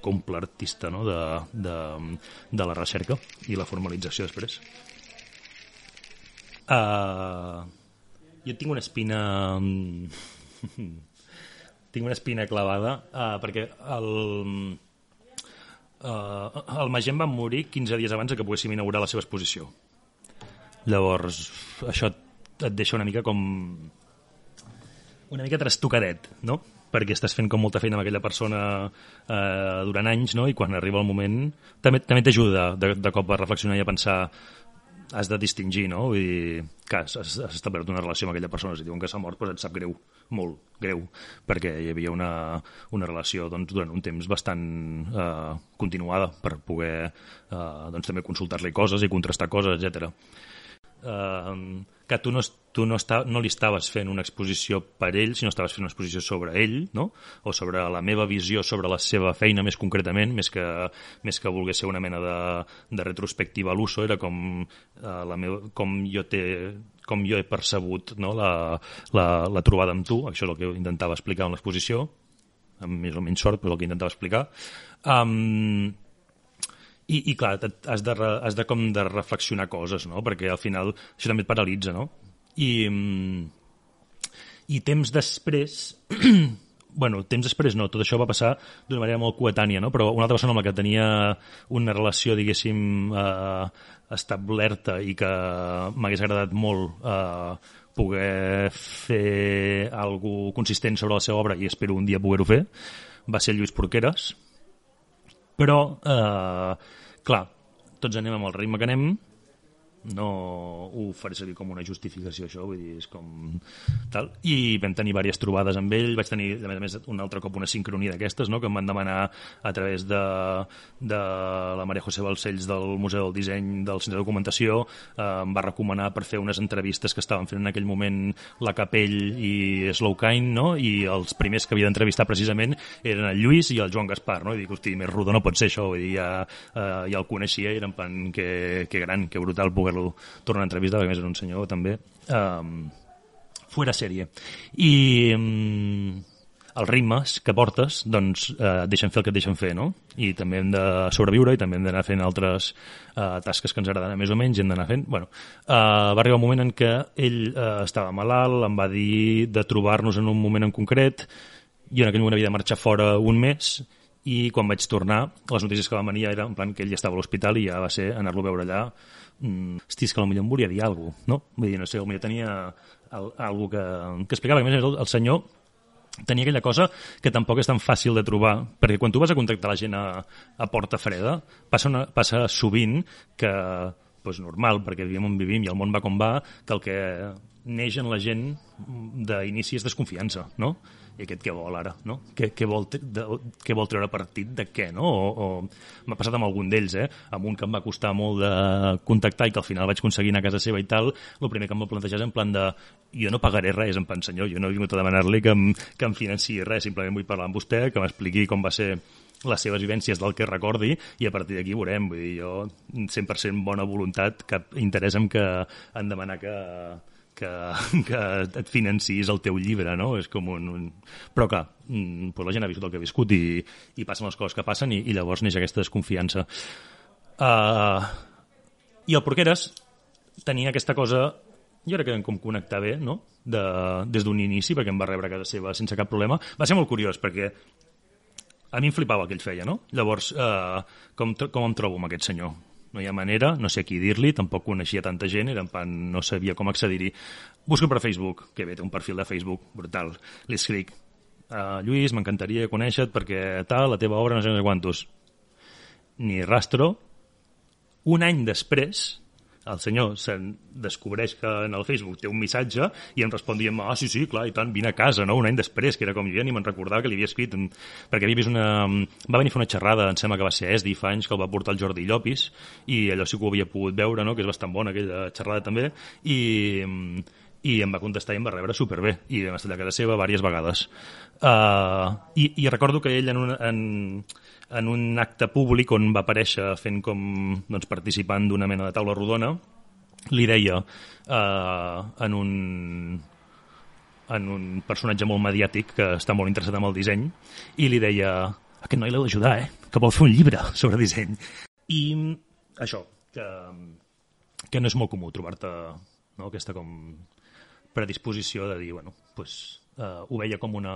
comple artista no? de, de, de la recerca i la formalització després. Uh, jo tinc una espina... tinc una espina clavada uh, perquè el, uh, el Magent va morir 15 dies abans que poguéssim inaugurar la seva exposició. Llavors, això et deixa una mica com una mica trastocadet, no? perquè estàs fent com molta feina amb aquella persona eh, durant anys, no? i quan arriba el moment també també t'ajuda de, de cop a reflexionar i a pensar has de distingir, no? Dir, que has, has establert una relació amb aquella persona, si diuen que s'ha mort, doncs et sap greu, molt greu, perquè hi havia una, una relació doncs, durant un temps bastant eh, continuada per poder eh, doncs, també consultar-li coses i contrastar coses, etc eh, que tu, no, tu no, està, no li estaves fent una exposició per ell, sinó estaves fent una exposició sobre ell, no? o sobre la meva visió sobre la seva feina més concretament, més que, més que volgués ser una mena de, de retrospectiva a l'uso, era com, eh, la meva, com jo té com jo he percebut no, la, la, la trobada amb tu, això és el que intentava explicar en l'exposició, amb més o menys sort, però el que intentava explicar. Um, i, i clar, has de, has de com de reflexionar coses, no? Perquè al final això també et paralitza, no? I, mm, i temps després bueno, temps després no, tot això va passar d'una manera molt coetània, no? però una altra persona amb la que tenia una relació, diguéssim, eh, establerta i que m'hagués agradat molt eh, poder fer alguna consistent sobre la seva obra i espero un dia poder-ho fer, va ser Lluís Porqueres, però eh, clar, tots anem amb el ritme que anem, no ho faré servir com una justificació això, vull dir, és com tal, i vam tenir diverses trobades amb ell, vaig tenir a més a més un altre cop una sincronia d'aquestes, no? que em van demanar a través de, de la Maria José Balcells del Museu del Disseny del Centre de Documentació, eh, em va recomanar per fer unes entrevistes que estaven fent en aquell moment la Capell i Slowkind, no? i els primers que havia d'entrevistar precisament eren el Lluís i el Joan Gaspar, no? i dic, hosti, més rodó no pot ser això, vull dir, ja, eh, ja el coneixia i era en plan que, que gran, que brutal poder poder-lo tornar a entrevistar, perquè més era un senyor també um, fuera sèrie. I um, els ritmes que portes doncs, eh, deixen fer el que et deixen fer, no? I també hem de sobreviure i també hem d'anar fent altres eh, tasques que ens agraden més o menys i hem d'anar fent... Bueno, eh, va arribar un moment en què ell eh, estava malalt, em va dir de trobar-nos en un moment en concret, jo en aquell moment havia de marxar fora un mes i quan vaig tornar, les notícies que van venir era en plan que ell ja estava a l'hospital i ja va ser anar-lo a veure allà mm, hosti, que potser em volia dir alguna cosa, no? Vull dir, no sé, potser tenia alguna que, que explicava, que a més el, el senyor tenia aquella cosa que tampoc és tan fàcil de trobar, perquè quan tu vas a contactar la gent a, a porta freda, passa, una, passa sovint que, pues, normal, perquè vivim on vivim i el món va com va, que el que neix en la gent d'inici és desconfiança, no? I aquest què vol ara, no? Què, què, vol, de, què vol treure partit de què, no? O, o m'ha passat amb algun d'ells, eh? Amb un que em va costar molt de contactar i que al final vaig aconseguir anar a casa seva i tal, el primer que em va plantejar és en plan de jo no pagaré res, en senyor, jo no he vingut a demanar-li que, que em financi res, simplement vull parlar amb vostè, que m'expliqui com va ser les seves vivències del que recordi i a partir d'aquí veurem, vull dir, jo 100% bona voluntat, cap interès en que en demanar que, que, que et financis el teu llibre, no? És com un... un... Però clar, mm, pues la gent ha viscut el que ha viscut i, i passen les coses que passen i, i llavors neix aquesta desconfiança. Uh, I el Porqueres tenia aquesta cosa jo crec que vam com connectar bé, no? De, des d'un inici, perquè em va rebre a casa seva sense cap problema. Va ser molt curiós, perquè a mi em flipava el que ell feia, no? Llavors, eh, com, com em trobo amb aquest senyor? No hi ha manera, no sé qui dir-li, tampoc coneixia tanta gent, era en pan, no sabia com accedir-hi. Busco per Facebook, que bé, té un perfil de Facebook brutal. Li escric, uh, Lluís, m'encantaria conèixer-te perquè tal, la teva obra, no sé quantos. Ni rastro. Un any després, el senyor se'n descobreix que en el Facebook té un missatge i em respon dient ah, sí, sí, clar, i tant, vine a casa, no? Un any després, que era com jo ja ni me'n recordava que li havia escrit, perquè havia vist una... Va venir a fer una xerrada, em sembla que va ser ESDI fa anys, que el va portar el Jordi Llopis, i allò sí que ho havia pogut veure, no? Que és bastant bona aquella xerrada també, i i em va contestar i em va rebre superbé i vam estar a casa seva diverses vegades uh, i, i recordo que ell en, una, en, en un acte públic on va aparèixer fent com doncs, participant d'una mena de taula rodona li deia eh, en un en un personatge molt mediàtic que està molt interessat en el disseny i li deia aquest noi l'heu d'ajudar, eh? Que vol fer un llibre sobre disseny. I això, que, que no és molt comú trobar-te no? aquesta com predisposició de dir, bueno, pues, uh, ho veia com una...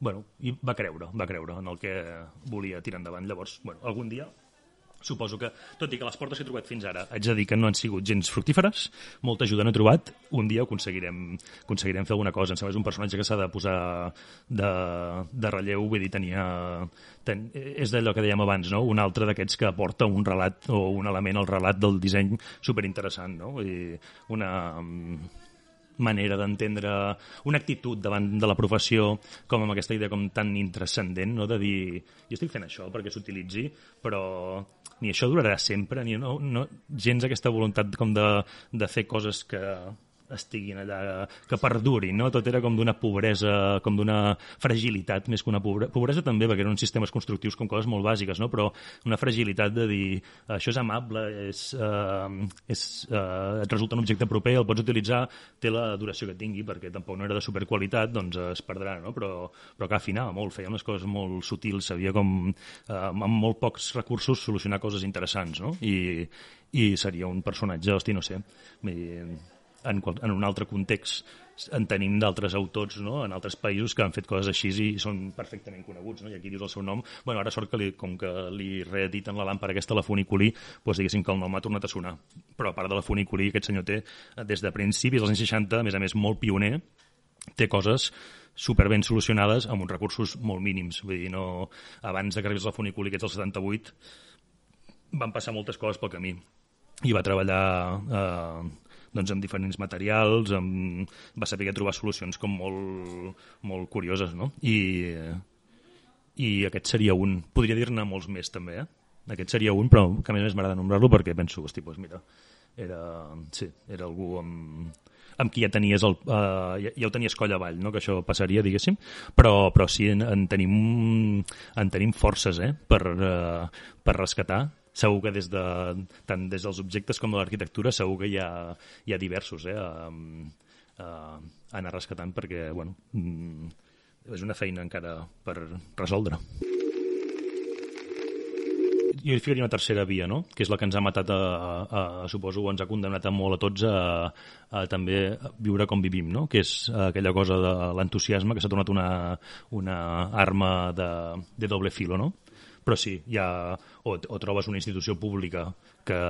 Bueno, i va creure, va creure en el que volia tirar endavant. Llavors, bueno, algun dia Suposo que, tot i que les portes que he trobat fins ara, haig de dir que no han sigut gens fructíferes, molta ajuda no he trobat, un dia aconseguirem, aconseguirem fer alguna cosa. Em sembla és un personatge que s'ha de posar de, de relleu, vull dir, tenia... Ten, és d'allò que dèiem abans, no? Un altre d'aquests que aporta un relat o un element al relat del disseny superinteressant, no? Dir, una manera d'entendre una actitud davant de la professió com amb aquesta idea com tan intrascendent, no? de dir, jo estic fent això perquè s'utilitzi, però ni això durarà sempre, ni no, no, gens aquesta voluntat com de, de fer coses que estiguin allà, que perdurin, no? Tot era com d'una pobresa, com d'una fragilitat, més que una pobresa, pobresa també, perquè eren sistemes constructius com coses molt bàsiques, no? Però una fragilitat de dir, això és amable, és, eh, és, eh, et resulta un objecte proper, el pots utilitzar, té la duració que tingui, perquè tampoc no era de superqualitat, doncs es perdrà, no? Però, però que afinava molt, feia unes coses molt sutils, sabia com, eh, amb molt pocs recursos, solucionar coses interessants, no? I, i seria un personatge, hosti, no sé, en, en un altre context en tenim d'altres autors no? en altres països que han fet coses així i són perfectament coneguts, no? i aquí dius el seu nom bueno, ara sort que li, com que li reediten la làmpara aquesta, la funiculí doncs diguéssim que el nom ha tornat a sonar però a part de la funiculí aquest senyor té des de principis dels anys 60, a més a més molt pioner té coses super ben solucionades amb uns recursos molt mínims vull dir, no, abans que arribés la funiculí que ets el 78 van passar moltes coses pel camí i va treballar eh, doncs, amb diferents materials, amb... va saber trobar solucions com molt, molt curioses, no? I, i aquest seria un. Podria dir-ne molts més, també, eh? Aquest seria un, però que a més m'agrada nombrar-lo perquè penso, hosti, doncs mira, era, sí, era algú amb, amb qui ja tenies el, uh, ja, ja ho tenies coll avall, no? que això passaria, diguéssim, però, però sí, en, en, tenim, en tenim forces eh? per, uh, per rescatar segur que des de, tant des dels objectes com de l'arquitectura segur que hi ha, hi ha diversos eh, a, a, a anar rescatant perquè bueno, mm, és una feina encara per resoldre jo hi ficaria una tercera via, no? que és la que ens ha matat, a, a, a, suposo, ens ha condemnat a molt a tots a, a també viure com vivim, no? que és aquella cosa de l'entusiasme que s'ha tornat una, una arma de, de doble filo, no? Però sí, hi ha, o, o trobes una institució pública que,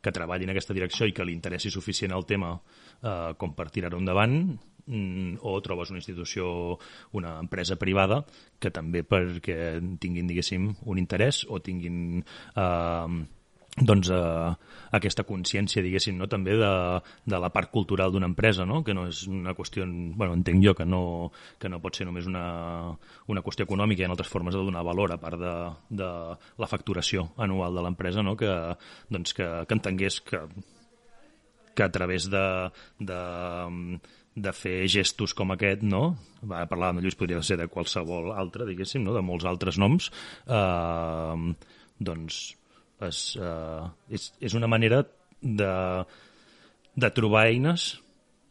que treballi en aquesta direcció i que li interessi suficient el tema eh, com per tirar-ho endavant, mm, o trobes una institució, una empresa privada que també perquè tinguin, diguéssim, un interès o tinguin eh, doncs, eh, aquesta consciència, diguéssim, no? també de, de la part cultural d'una empresa, no? que no és una qüestió, bueno, entenc jo que no, que no pot ser només una, una qüestió econòmica, hi ha altres formes de donar valor a part de, de la facturació anual de l'empresa, no? que, doncs, que, que entengués que, que a través de, de, de fer gestos com aquest, no? Va, parlar de Lluís podria ser de qualsevol altre, diguéssim, no? de molts altres noms, eh, doncs és, uh, és, és una manera de, de trobar eines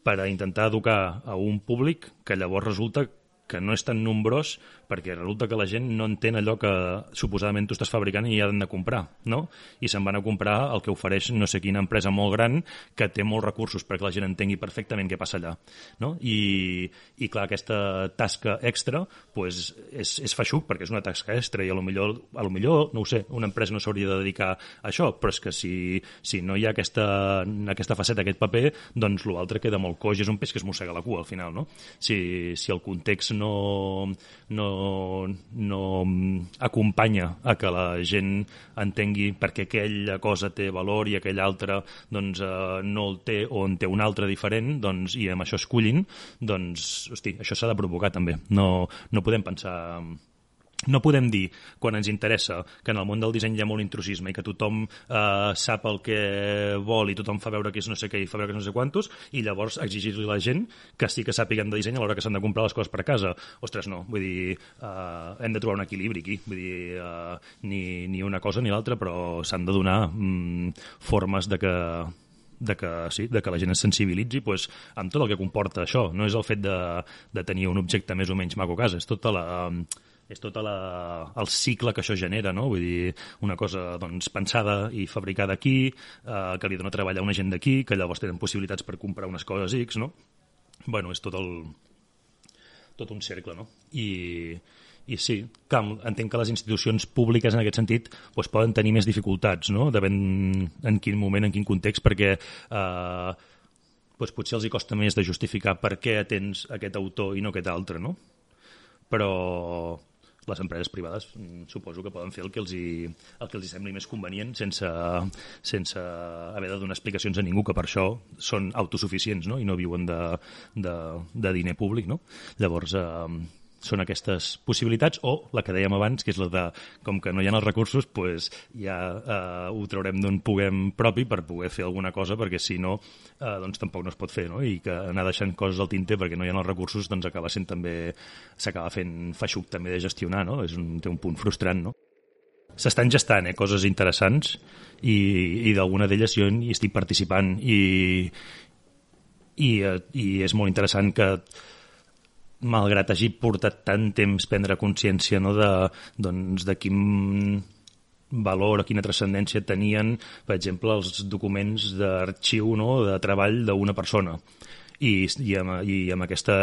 per a intentar educar a un públic que llavors resulta que no és tan nombrós perquè resulta que la gent no entén allò que suposadament tu estàs fabricant i han de comprar, no? I se'n van a comprar el que ofereix no sé quina empresa molt gran que té molts recursos perquè la gent entengui perfectament què passa allà, no? I, i clar, aquesta tasca extra pues, és, és feixuc perquè és una tasca extra i a lo millor, a lo millor no ho sé, una empresa no s'hauria de dedicar a això, però és que si, si no hi ha aquesta, aquesta faceta, aquest paper, doncs l'altre queda molt coix, és un peix que es mossega la cua al final, no? Si, si el context no, no no, acompanya a que la gent entengui perquè aquella cosa té valor i aquella altra doncs, eh, no el té o en té un altre diferent doncs, i amb això escollin, doncs, hosti, això s'ha de provocar també. No, no podem pensar no podem dir, quan ens interessa, que en el món del disseny hi ha molt intrusisme i que tothom eh, sap el que vol i tothom fa veure que és no sé què i fa veure que és no sé quantos, i llavors exigir-li a la gent que sí que sàpiguen de disseny a l'hora que s'han de comprar les coses per casa. Ostres, no, vull dir, eh, hem de trobar un equilibri aquí, vull dir, eh, ni, ni una cosa ni l'altra, però s'han de donar mm, formes de que de que, sí, de que la gent es sensibilitzi pues, amb tot el que comporta això. No és el fet de, de tenir un objecte més o menys maco a casa, és tota la, és tot la, el cicle que això genera, no? Vull dir, una cosa doncs, pensada i fabricada aquí, eh, que li dona treball a una gent d'aquí, que llavors tenen possibilitats per comprar unes coses X, no? bueno, és tot el tot un cercle, no? I, i sí, que entenc que les institucions públiques en aquest sentit doncs, poden tenir més dificultats, no? Depèn en quin moment, en quin context, perquè eh, doncs potser els hi costa més de justificar per què atens aquest autor i no aquest altre, no? Però les empreses privades mm, suposo que poden fer el que els hi, el que els hi sembli més convenient sense, sense haver de donar explicacions a ningú, que per això són autosuficients no? i no viuen de, de, de diner públic. No? Llavors, eh, són aquestes possibilitats o la que dèiem abans, que és la de com que no hi ha els recursos, pues ja eh, ho traurem d'on puguem propi per poder fer alguna cosa, perquè si no eh, doncs tampoc no es pot fer, no? i que anar deixant coses al tinter perquè no hi ha els recursos doncs acaba sent també s'acaba fent feixuc també de gestionar, no? És un, té un punt frustrant, no? S'estan gestant eh, coses interessants i, i d'alguna d'elles jo hi estic participant i, i, eh, i és molt interessant que malgrat hagi portat tant temps prendre consciència no, de, doncs, de quin valor o quina transcendència tenien, per exemple, els documents d'arxiu no, de treball d'una persona i, i, amb, i amb aquesta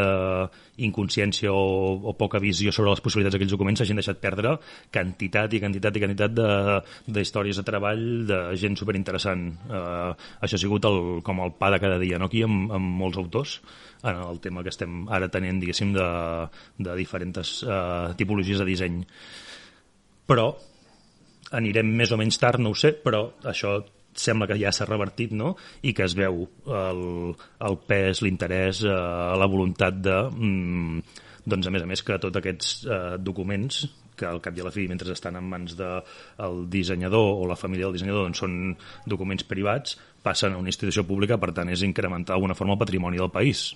inconsciència o, o poca visió sobre les possibilitats d'aquells documents s'hagin deixat perdre quantitat i quantitat i quantitat de, de històries de treball de gent superinteressant. Uh, això ha sigut el, com el pa de cada dia, no? aquí amb, amb molts autors en el tema que estem ara tenint, diguéssim, de, de diferents uh, tipologies de disseny. Però anirem més o menys tard, no ho sé, però això sembla que ja s'ha revertit no? i que es veu el, el pes, l'interès, eh, la voluntat de... Mm, doncs, a més a més, que tots aquests eh, documents que al cap i a la fi, mentre estan en mans del de, dissenyador o la família del dissenyador, doncs són documents privats, passen a una institució pública, per tant, és incrementar d'alguna forma el patrimoni del país.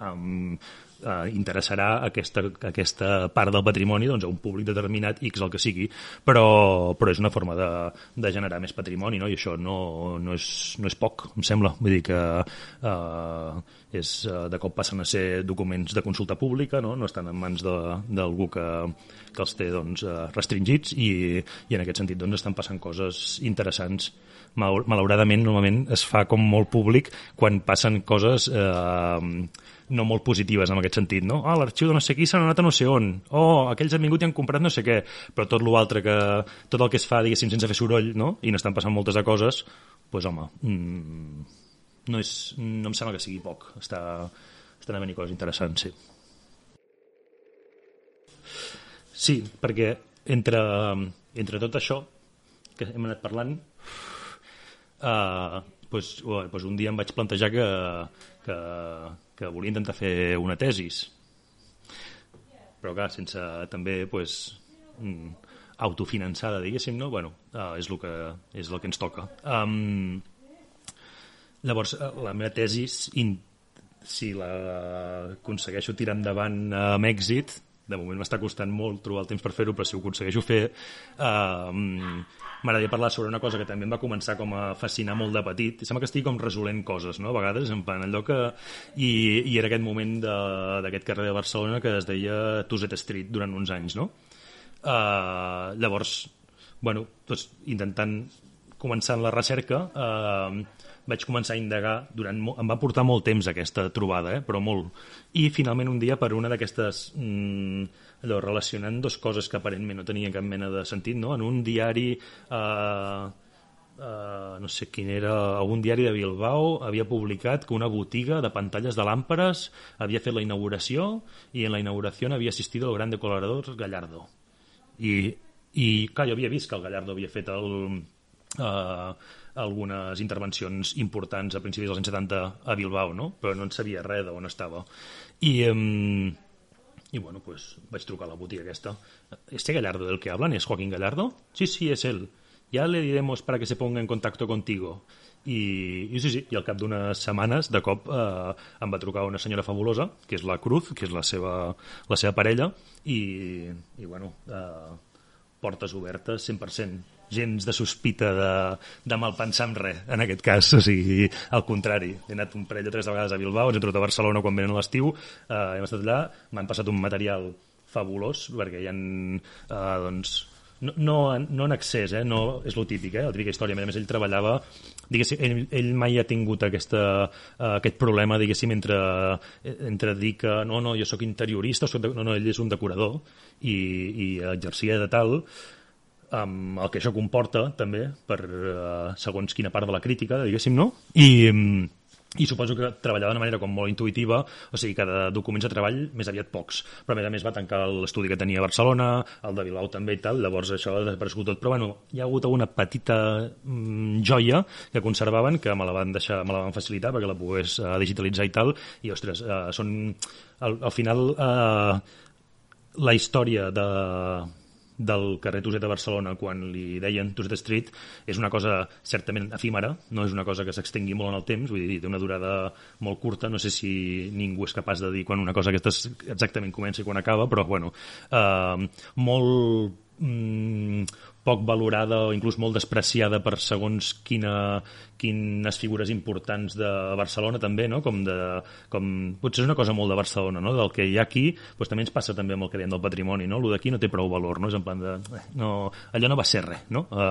Um, eh, interessarà aquesta, aquesta part del patrimoni doncs, a un públic determinat, X el que sigui, però, però és una forma de, de generar més patrimoni, no? i això no, no, és, no és poc, em sembla. Vull dir que eh, és, eh, de cop passen a ser documents de consulta pública, no, no estan en mans d'algú que, que els té doncs, eh, restringits i, i en aquest sentit doncs, estan passant coses interessants malauradament normalment es fa com molt públic quan passen coses eh, no molt positives en aquest sentit, no? Ah, l'arxiu de no sé qui s'ha anat a no sé on. Oh, aquells han vingut i han comprat no sé què. Però tot l'altre que... Tot el que es fa, diguéssim, sense fer soroll, no? I n'estan passant moltes de coses, doncs, pues, home, mmm, no, és, no em sembla que sigui poc. Està, estan havent coses interessants, sí. Sí, perquè entre, entre tot això que hem anat parlant, uh, pues, pues un dia em vaig plantejar que, que, que volia intentar fer una tesis però clar, sense també pues, mm, autofinançada, diguéssim, no? Bueno, uh, és, el que, és el que ens toca. Um, llavors, uh, la meva tesis, si la aconsegueixo tirar endavant amb èxit, de moment m'està costant molt trobar el temps per fer-ho, però si ho aconsegueixo fer, uh, m'agradaria parlar sobre una cosa que també em va començar com a fascinar molt de petit. Sembla que estigui com resolent coses, no? A vegades, en plan, allò que... I, i era aquest moment d'aquest carrer de Barcelona que es deia Tuset Street durant uns anys, no? Uh, llavors, bueno, doncs, intentant començant la recerca, eh, vaig començar a indagar durant... Em va portar molt temps aquesta trobada, eh? però molt. I finalment un dia per una d'aquestes... Mm, allò, relacionant dues coses que aparentment no tenien cap mena de sentit, no? En un diari... Eh, Uh, no sé quin era, algun diari de Bilbao havia publicat que una botiga de pantalles de làmperes havia fet la inauguració i en la inauguració havia assistit el gran decorador Gallardo. I, i clar, jo havia vist que el Gallardo havia fet el, uh, algunes intervencions importants a principis dels anys 70 a Bilbao, no? però no en sabia res d'on estava. I, um, y bueno, pues vaig trucar a la botiga aquesta. ¿Este Gallardo del que hablan es Joaquín Gallardo? Sí, sí, es él. Ya le diremos para que se ponga en contacto contigo. I, i sí, sí, i al cap d'unes setmanes, de cop, eh, em va trucar una senyora fabulosa, que és la Cruz, que és la seva, la seva parella, i, i bueno, eh, portes obertes 100% gens de sospita de, de malpensar en res, en aquest cas. O sigui, al contrari, he anat un parell o tres vegades a Bilbao, ens he trobat a Barcelona quan venen a l'estiu, eh, hem estat allà, m'han passat un material fabulós, perquè hi ha, eh, doncs, no, no, no en excés, eh? no, és lo típic, eh? la típica història. A més, ell treballava, ell, ell mai ha tingut aquesta, uh, aquest problema, diguéssim, entre, entre dir que no, no, jo sóc interiorista, soc de, no, no, ell és un decorador i, i exercia de tal, amb el que això comporta també per uh, segons quina part de la crítica, diguéssim, no? I, um, i suposo que treballava d'una manera com molt intuïtiva, o sigui, cada documents de treball més aviat pocs, però a més a més va tancar l'estudi que tenia a Barcelona, el de Bilbao també i tal, llavors això ha desaparegut tot, però bueno, hi ha hagut una petita mm, joia que conservaven, que me la van deixar, me la van facilitar perquè la pogués uh, digitalitzar i tal, i ostres, uh, són al, al final uh, la història de del carrer Tuset de Barcelona quan li deien Tuset Street és una cosa certament efímera, no és una cosa que s'extengui molt en el temps, vull dir, té una durada molt curta, no sé si ningú és capaç de dir quan una cosa aquesta exactament comença i quan acaba, però bueno, eh, molt mm, poc valorada o inclús molt despreciada per segons quina, quines figures importants de Barcelona també, no? com de, com, potser és una cosa molt de Barcelona, no? del que hi ha aquí, doncs també ens passa també amb el que dèiem del patrimoni, no? el d'aquí no té prou valor, no? és en plan de, eh, no, allò no va ser res, no? A,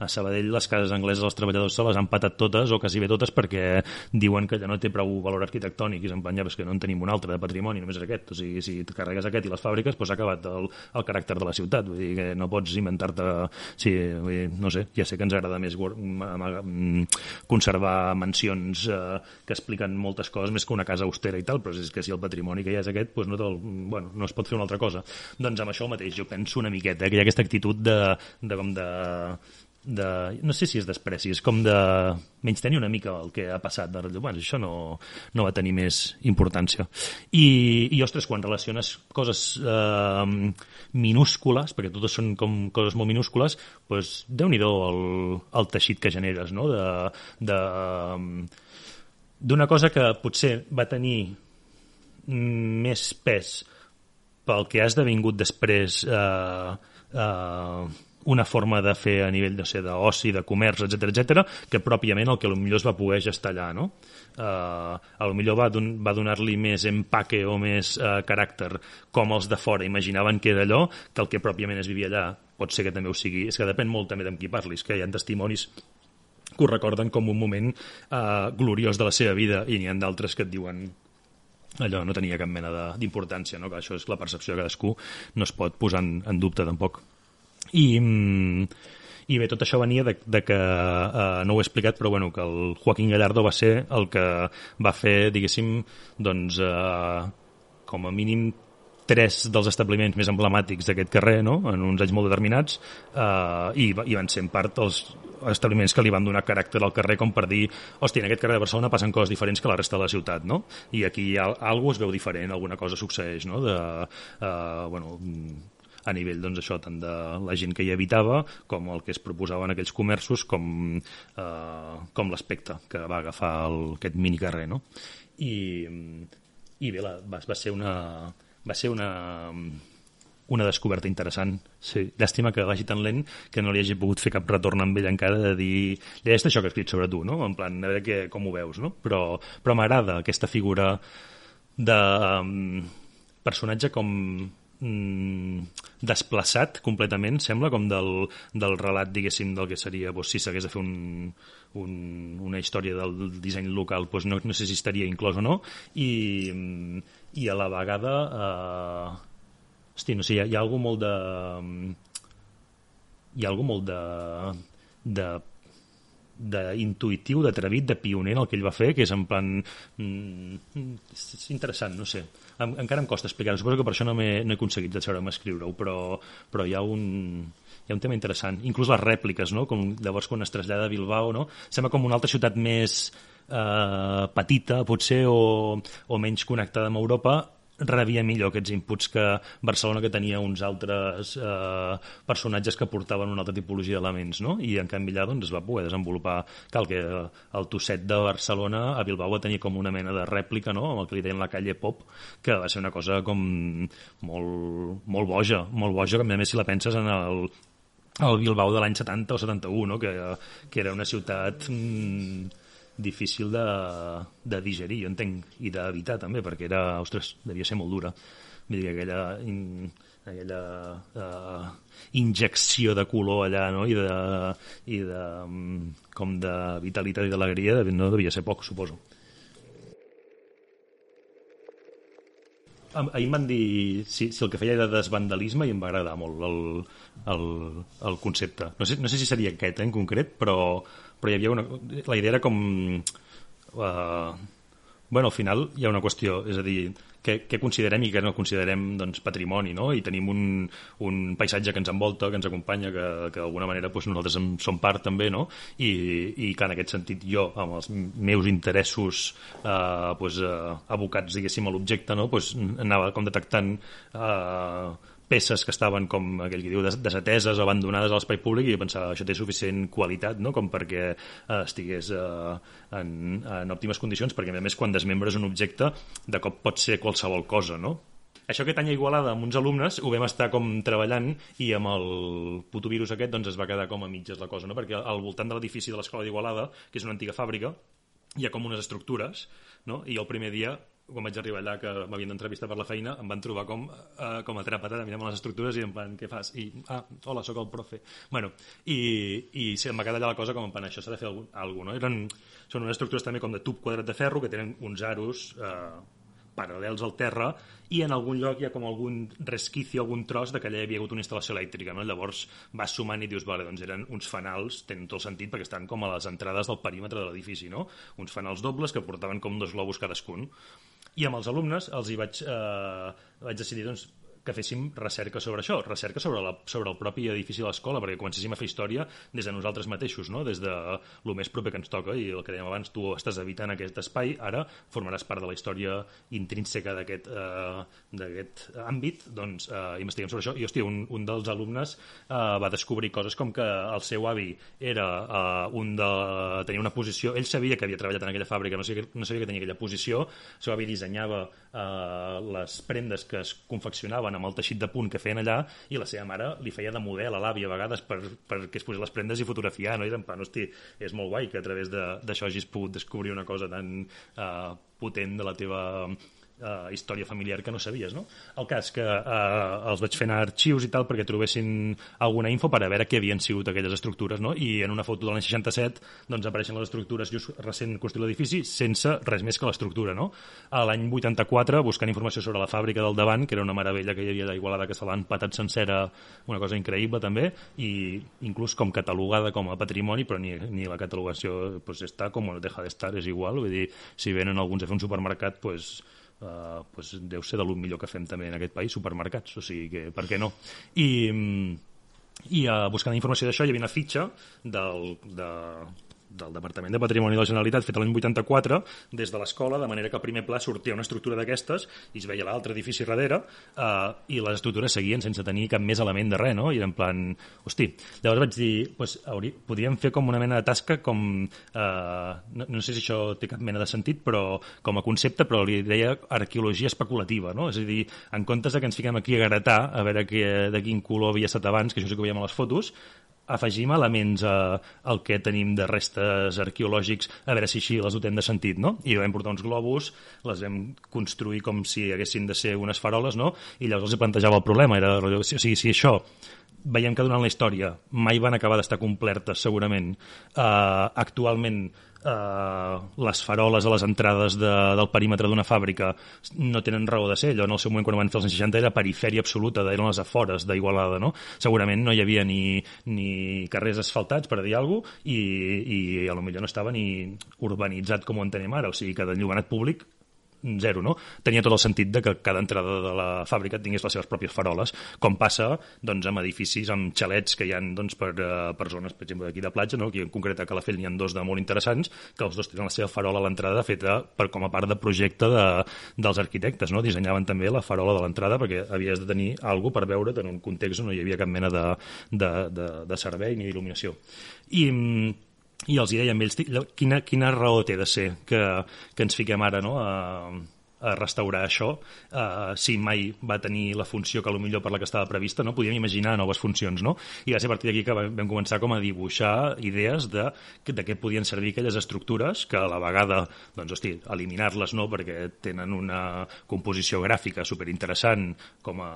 a Sabadell les cases angleses els treballadors se les han patat totes o quasi bé totes perquè diuen que allò no té prou valor arquitectònic i és en plan, ja, que no en tenim un altre de patrimoni, només és aquest, o sigui, si et carregues aquest i les fàbriques, doncs ha acabat el, el caràcter de la ciutat, vull dir que no pots inventar-te sí, no sé, ja sé que ens agrada més conservar mansions eh, que expliquen moltes coses més que una casa austera i tal, però és que si el patrimoni que hi ha és aquest, doncs no, te'l, bueno, no es pot fer una altra cosa. Doncs amb això mateix jo penso una miqueta, que hi ha aquesta actitud de, de, com de de, no sé si és despreci, és com de menys tenir una mica el que ha passat de bueno, això no, no va tenir més importància i, i ostres, quan relaciones coses eh, minúscules perquè totes són com coses molt minúscules doncs déu-n'hi-do el, el teixit que generes no? de, de, d'una cosa que potser va tenir més pes pel que ha esdevingut després eh, eh, una forma de fer a nivell de ser d'oci, de comerç, etc etc, que pròpiament el que millor es va poder gestar allà, no? Uh, a lo millor va, don va donar-li més empaque o més uh, caràcter com els de fora imaginaven que era allò que el que pròpiament es vivia allà pot ser que també ho sigui és que depèn molt també d'amb qui parlis que hi ha testimonis que ho recorden com un moment uh, gloriós de la seva vida i n'hi ha d'altres que et diuen allò no tenia cap mena d'importància, no? que això és la percepció de cadascú, no es pot posar en, en dubte tampoc. I, mm, i bé, tot això venia de, de que, eh, no ho he explicat, però bueno, que el Joaquín Gallardo va ser el que va fer, diguéssim, doncs, eh, com a mínim tres dels establiments més emblemàtics d'aquest carrer, no? en uns anys molt determinats, eh, i, i van ser en part els establiments que li van donar caràcter al carrer com per dir, hòstia, en aquest carrer de Barcelona passen coses diferents que la resta de la ciutat, no? I aquí ha, alguna es veu diferent, alguna cosa succeeix, no? De, eh, bueno, a nivell doncs, això tant de la gent que hi habitava com el que es proposaven aquells comerços com, eh, com l'aspecte que va agafar el, aquest minicarrer no? I, i bé, la, va, va ser una va ser una una descoberta interessant. Sí. Llàstima que vagi tan lent que no li hagi pogut fer cap retorn amb ell encara de dir és això que he escrit sobre tu, no? En plan, a veure que, com ho veus, no? Però, però m'agrada aquesta figura de um, personatge com mm, desplaçat completament, sembla, com del, del relat, diguéssim, del que seria, doncs, si s'hagués de fer un, un, una història del disseny local, doncs no, no sé si estaria inclòs o no, i, i a la vegada... Eh, hosti, no sé, hi ha, hi ha algú molt de... Hi ha algú molt de, de d'intuïtiu, d'atrevit, de pioner en el que ell va fer, que és en plan... Mm, és interessant, no sé encara em costa explicar-ho, suposo que per això no, he, no he aconseguit deixar-me escriure-ho, però, però hi ha un, hi ha un tema interessant. Inclús les rèpliques, no? Com llavors quan es trasllada a Bilbao, no? Sembla com una altra ciutat més eh, petita, potser, o, o menys connectada amb Europa, rebia millor aquests inputs que Barcelona que tenia uns altres eh, personatges que portaven una altra tipologia d'elements no? i en canvi allà doncs, es va poder desenvolupar cal que el tosset de Barcelona a Bilbao va tenir com una mena de rèplica no? amb el que li deien la calle pop que va ser una cosa com molt, molt boja molt boja que a més si la penses en el, el Bilbao de l'any 70 o 71 no? que, que era una ciutat mmm, difícil de, de digerir, jo entenc, i d'evitar també, perquè era, ostres, devia ser molt dura. vull dir, aquella, in, aquella uh, injecció de color allà, no?, i de, i de um, com de vitalitat i d'alegria, no devia ser poc, suposo. ahir em van dir si, si el que feia era desvandalisme i em va agradar molt el, el, el concepte. No sé, no sé si seria aquest eh, en concret, però, però hi havia una... La idea era com... Uh, bueno, al final hi ha una qüestió, és a dir, què, què considerem i què no considerem doncs, patrimoni, no? I tenim un, un paisatge que ens envolta, que ens acompanya, que, que d'alguna manera doncs, nosaltres en som part també, no? I, i que en aquest sentit jo, amb els meus interessos eh, doncs, eh, abocats, diguéssim, a l'objecte, no? doncs, anava com detectant eh, peces que estaven com aquell que diu desateses abandonades a l'espai públic i jo pensava això té suficient qualitat no? com perquè eh, estigués eh, en, en òptimes condicions perquè a més quan desmembres un objecte de cop pot ser qualsevol cosa no? Això aquest any a Igualada amb uns alumnes ho vam estar com treballant i amb el puto virus aquest doncs es va quedar com a mitges la cosa, no? perquè al voltant de l'edifici de l'escola d'Igualada, que és una antiga fàbrica, hi ha com unes estructures, no? i el primer dia quan vaig arribar allà que m'havien d'entrevistar per la feina em van trobar com, uh, com atrapat mirant les estructures i en plan, què fas? I, ah, hola, sóc el profe. Bueno, i, i sí, em va quedar allà la cosa com en això s'ha de fer alguna cosa, no? Eren, són unes estructures també com de tub quadrat de ferro que tenen uns aros eh, paral·lels al terra i en algun lloc hi ha com algun resquici, algun tros de que allà hi havia hagut una instal·lació elèctrica. No? Llavors vas sumant i dius, vale, doncs eren uns fanals, tenen tot el sentit perquè estan com a les entrades del perímetre de l'edifici, no? uns fanals dobles que portaven com dos globus cadascun. I amb els alumnes els hi vaig, eh, vaig decidir doncs, que féssim recerca sobre això, recerca sobre, la, sobre el propi edifici de l'escola, perquè comencéssim a fer història des de nosaltres mateixos, no? des de lo més proper que ens toca, i el que dèiem abans, tu estàs habitant aquest espai, ara formaràs part de la història intrínseca d'aquest eh, àmbit, doncs eh, investiguem sobre això, i hòstia, un, un dels alumnes eh, va descobrir coses com que el seu avi era eh, un de... tenia una posició, ell sabia que havia treballat en aquella fàbrica, no sabia, no sabia que tenia aquella posició, el seu avi dissenyava eh, les prendes que es confeccionaven amb el teixit de punt que feien allà i la seva mare li feia de model a l'àvia a vegades per, perquè es posés les prendes i fotografiar, no? I en plan, hosti, és molt guai que a través d'això hagis pogut descobrir una cosa tan eh, potent de la teva uh, història familiar que no sabies, no? El cas que uh, els vaig fer anar arxius i tal perquè trobessin alguna info per a veure què havien sigut aquelles estructures, no? I en una foto de l'any 67 doncs apareixen les estructures just recent construït l'edifici sense res més que l'estructura, no? A l'any 84, buscant informació sobre la fàbrica del davant, que era una meravella que hi havia d'Igualada que se l'han patat sencera, una cosa increïble també, i inclús com catalogada com a patrimoni, però ni, ni la catalogació pues, està com deja d'estar, és igual, vull dir, si venen alguns a fer un supermercat, pues, eh, pues deu ser de lo millor que fem també en aquest país, supermercats, o sigui que per què no? I, i uh, buscant informació d'això hi havia una fitxa del, de, del Departament de Patrimoni de la Generalitat fet l'any 84 des de l'escola, de manera que al primer pla sortia una estructura d'aquestes i es veia l'altre edifici darrere eh, i les estructures seguien sense tenir cap més element de res, no? I era en plan... Hosti, llavors vaig dir, pues, haurí, podríem fer com una mena de tasca com... Eh, no, no sé si això té cap mena de sentit, però com a concepte, però li deia arqueologia especulativa, no? És a dir, en comptes de que ens fiquem aquí a gratar a veure que, de quin color havia estat abans, que això sí que ho veiem a les fotos, afegim elements a, al que tenim de restes arqueològics a veure si així les dotem de sentit, no? I vam portar uns globus, les vam construir com si haguessin de ser unes faroles, no? I llavors els plantejava el problema, era, o sigui, si això veiem que durant la història mai van acabar d'estar complertes, segurament, eh, actualment eh, les faroles a les entrades de, del perímetre d'una fàbrica no tenen raó de ser. Allò en el seu moment, quan van fer els anys 60, era perifèria absoluta, eren les afores d'Igualada, no? Segurament no hi havia ni, ni carrers asfaltats, per dir alguna cosa, i, i a lo millor no estava ni urbanitzat com ho entenem ara, o sigui que d'enllumenat públic zero, no? Tenia tot el sentit de que cada entrada de la fàbrica tingués les seves pròpies faroles, com passa doncs, amb edificis, amb xalets que hi ha doncs, per, uh, per zones, per exemple, d'aquí de platja, no? aquí en concret a Calafell n'hi ha dos de molt interessants, que els dos tenen la seva farola a l'entrada feta per, com a part de projecte de, dels arquitectes, no? Dissenyaven també la farola de l'entrada perquè havies de tenir alguna per veure en un context on no hi havia cap mena de, de, de, de servei ni d'il·luminació. I mm, i els hi deia amb ells, quina, quina raó té de ser que, que ens fiquem ara no, a, a restaurar això uh, si mai va tenir la funció que millor per la que estava prevista, no? Podíem imaginar noves funcions, no? I va ser a partir d'aquí que vam començar com a dibuixar idees de, de què podien servir aquelles estructures que a la vegada, doncs, hosti, eliminar-les no, perquè tenen una composició gràfica superinteressant com a,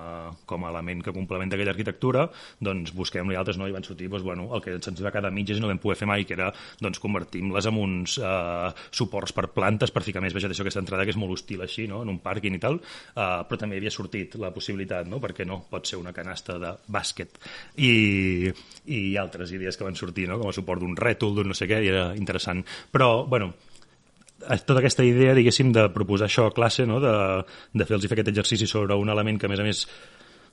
com a element que complementa aquella arquitectura, doncs busquem-ne altres, no? I van sortir, doncs, bueno, el que se'ns va quedar mitges i no vam poder fer mai, que era, doncs, convertim-les en uns eh, suports per plantes, per ficar més vegetació a aquesta entrada, que és molt hostil així, no? En un pàrquing i tal, eh, però també havia sortit la possibilitat, no? Perquè no, pot ser una canasta de bàsquet i, i altres idees que van sortir, no? Com a suport d'un rètol, d'un no sé què, i era interessant. Però, bueno, tota aquesta idea, diguéssim, de proposar això a classe, no? de, de fer-los fer aquest exercici sobre un element que, a més a més,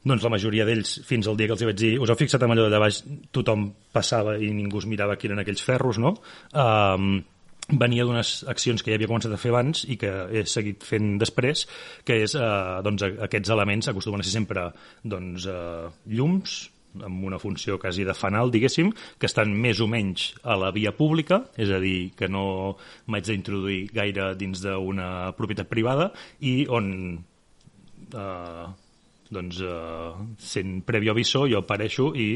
doncs la majoria d'ells, fins al dia que els hi vaig dir, us heu fixat en allò de baix, tothom passava i ningú es mirava qui eren aquells ferros, no? Um, venia d'unes accions que ja havia començat a fer abans i que he seguit fent després, que és, eh, doncs, aquests elements acostumen a ser sempre doncs, eh, llums, amb una funció quasi de fanal, diguéssim, que estan més o menys a la via pública, és a dir, que no m'haig d'introduir gaire dins d'una propietat privada i on eh, doncs, eh, sent previ aviso jo apareixo i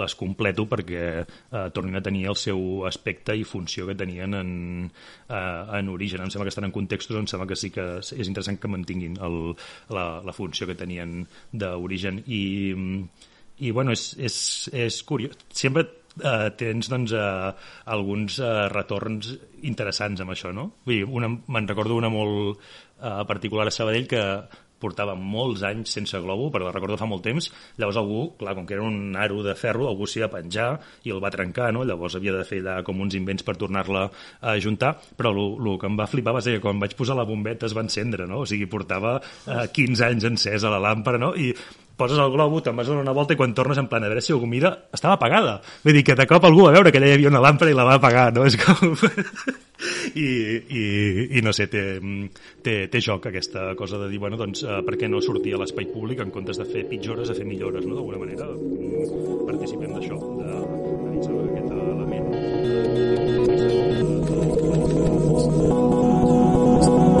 les completo perquè eh, tornin a tenir el seu aspecte i funció que tenien en, eh, en origen. Em sembla que estan en contextos em sembla que sí que és interessant que mantinguin el, la, la funció que tenien d'origen i i bueno, és, és, és curiós. Sempre eh, tens doncs, eh, alguns eh, retorns interessants amb això, no? Vull dir, me'n recordo una molt eh, particular a Sabadell que portava molts anys sense globo, però la recordo fa molt temps, llavors algú, clar, com que era un aro de ferro, algú s'hi va penjar i el va trencar, no? llavors havia de fer allà com uns invents per tornar-la a juntar, però el que em va flipar va ser que quan vaig posar la bombeta es va encendre, no? o sigui, portava eh, 15 anys encès a la làmpara, no? i poses el globo, te'n vas donar una volta i quan tornes en plan, a veure si algú mira, estava apagada. Vull dir que de cop algú va veure que allà hi havia una làmpara i la va apagar, no? És com... I, i, I no sé, té, té, té joc aquesta cosa de dir, bueno, doncs, eh, per què no sortir a l'espai públic en comptes de fer pitjores a fer millores, no? D'alguna manera mm, participem d'això, de aquest element. Thank you.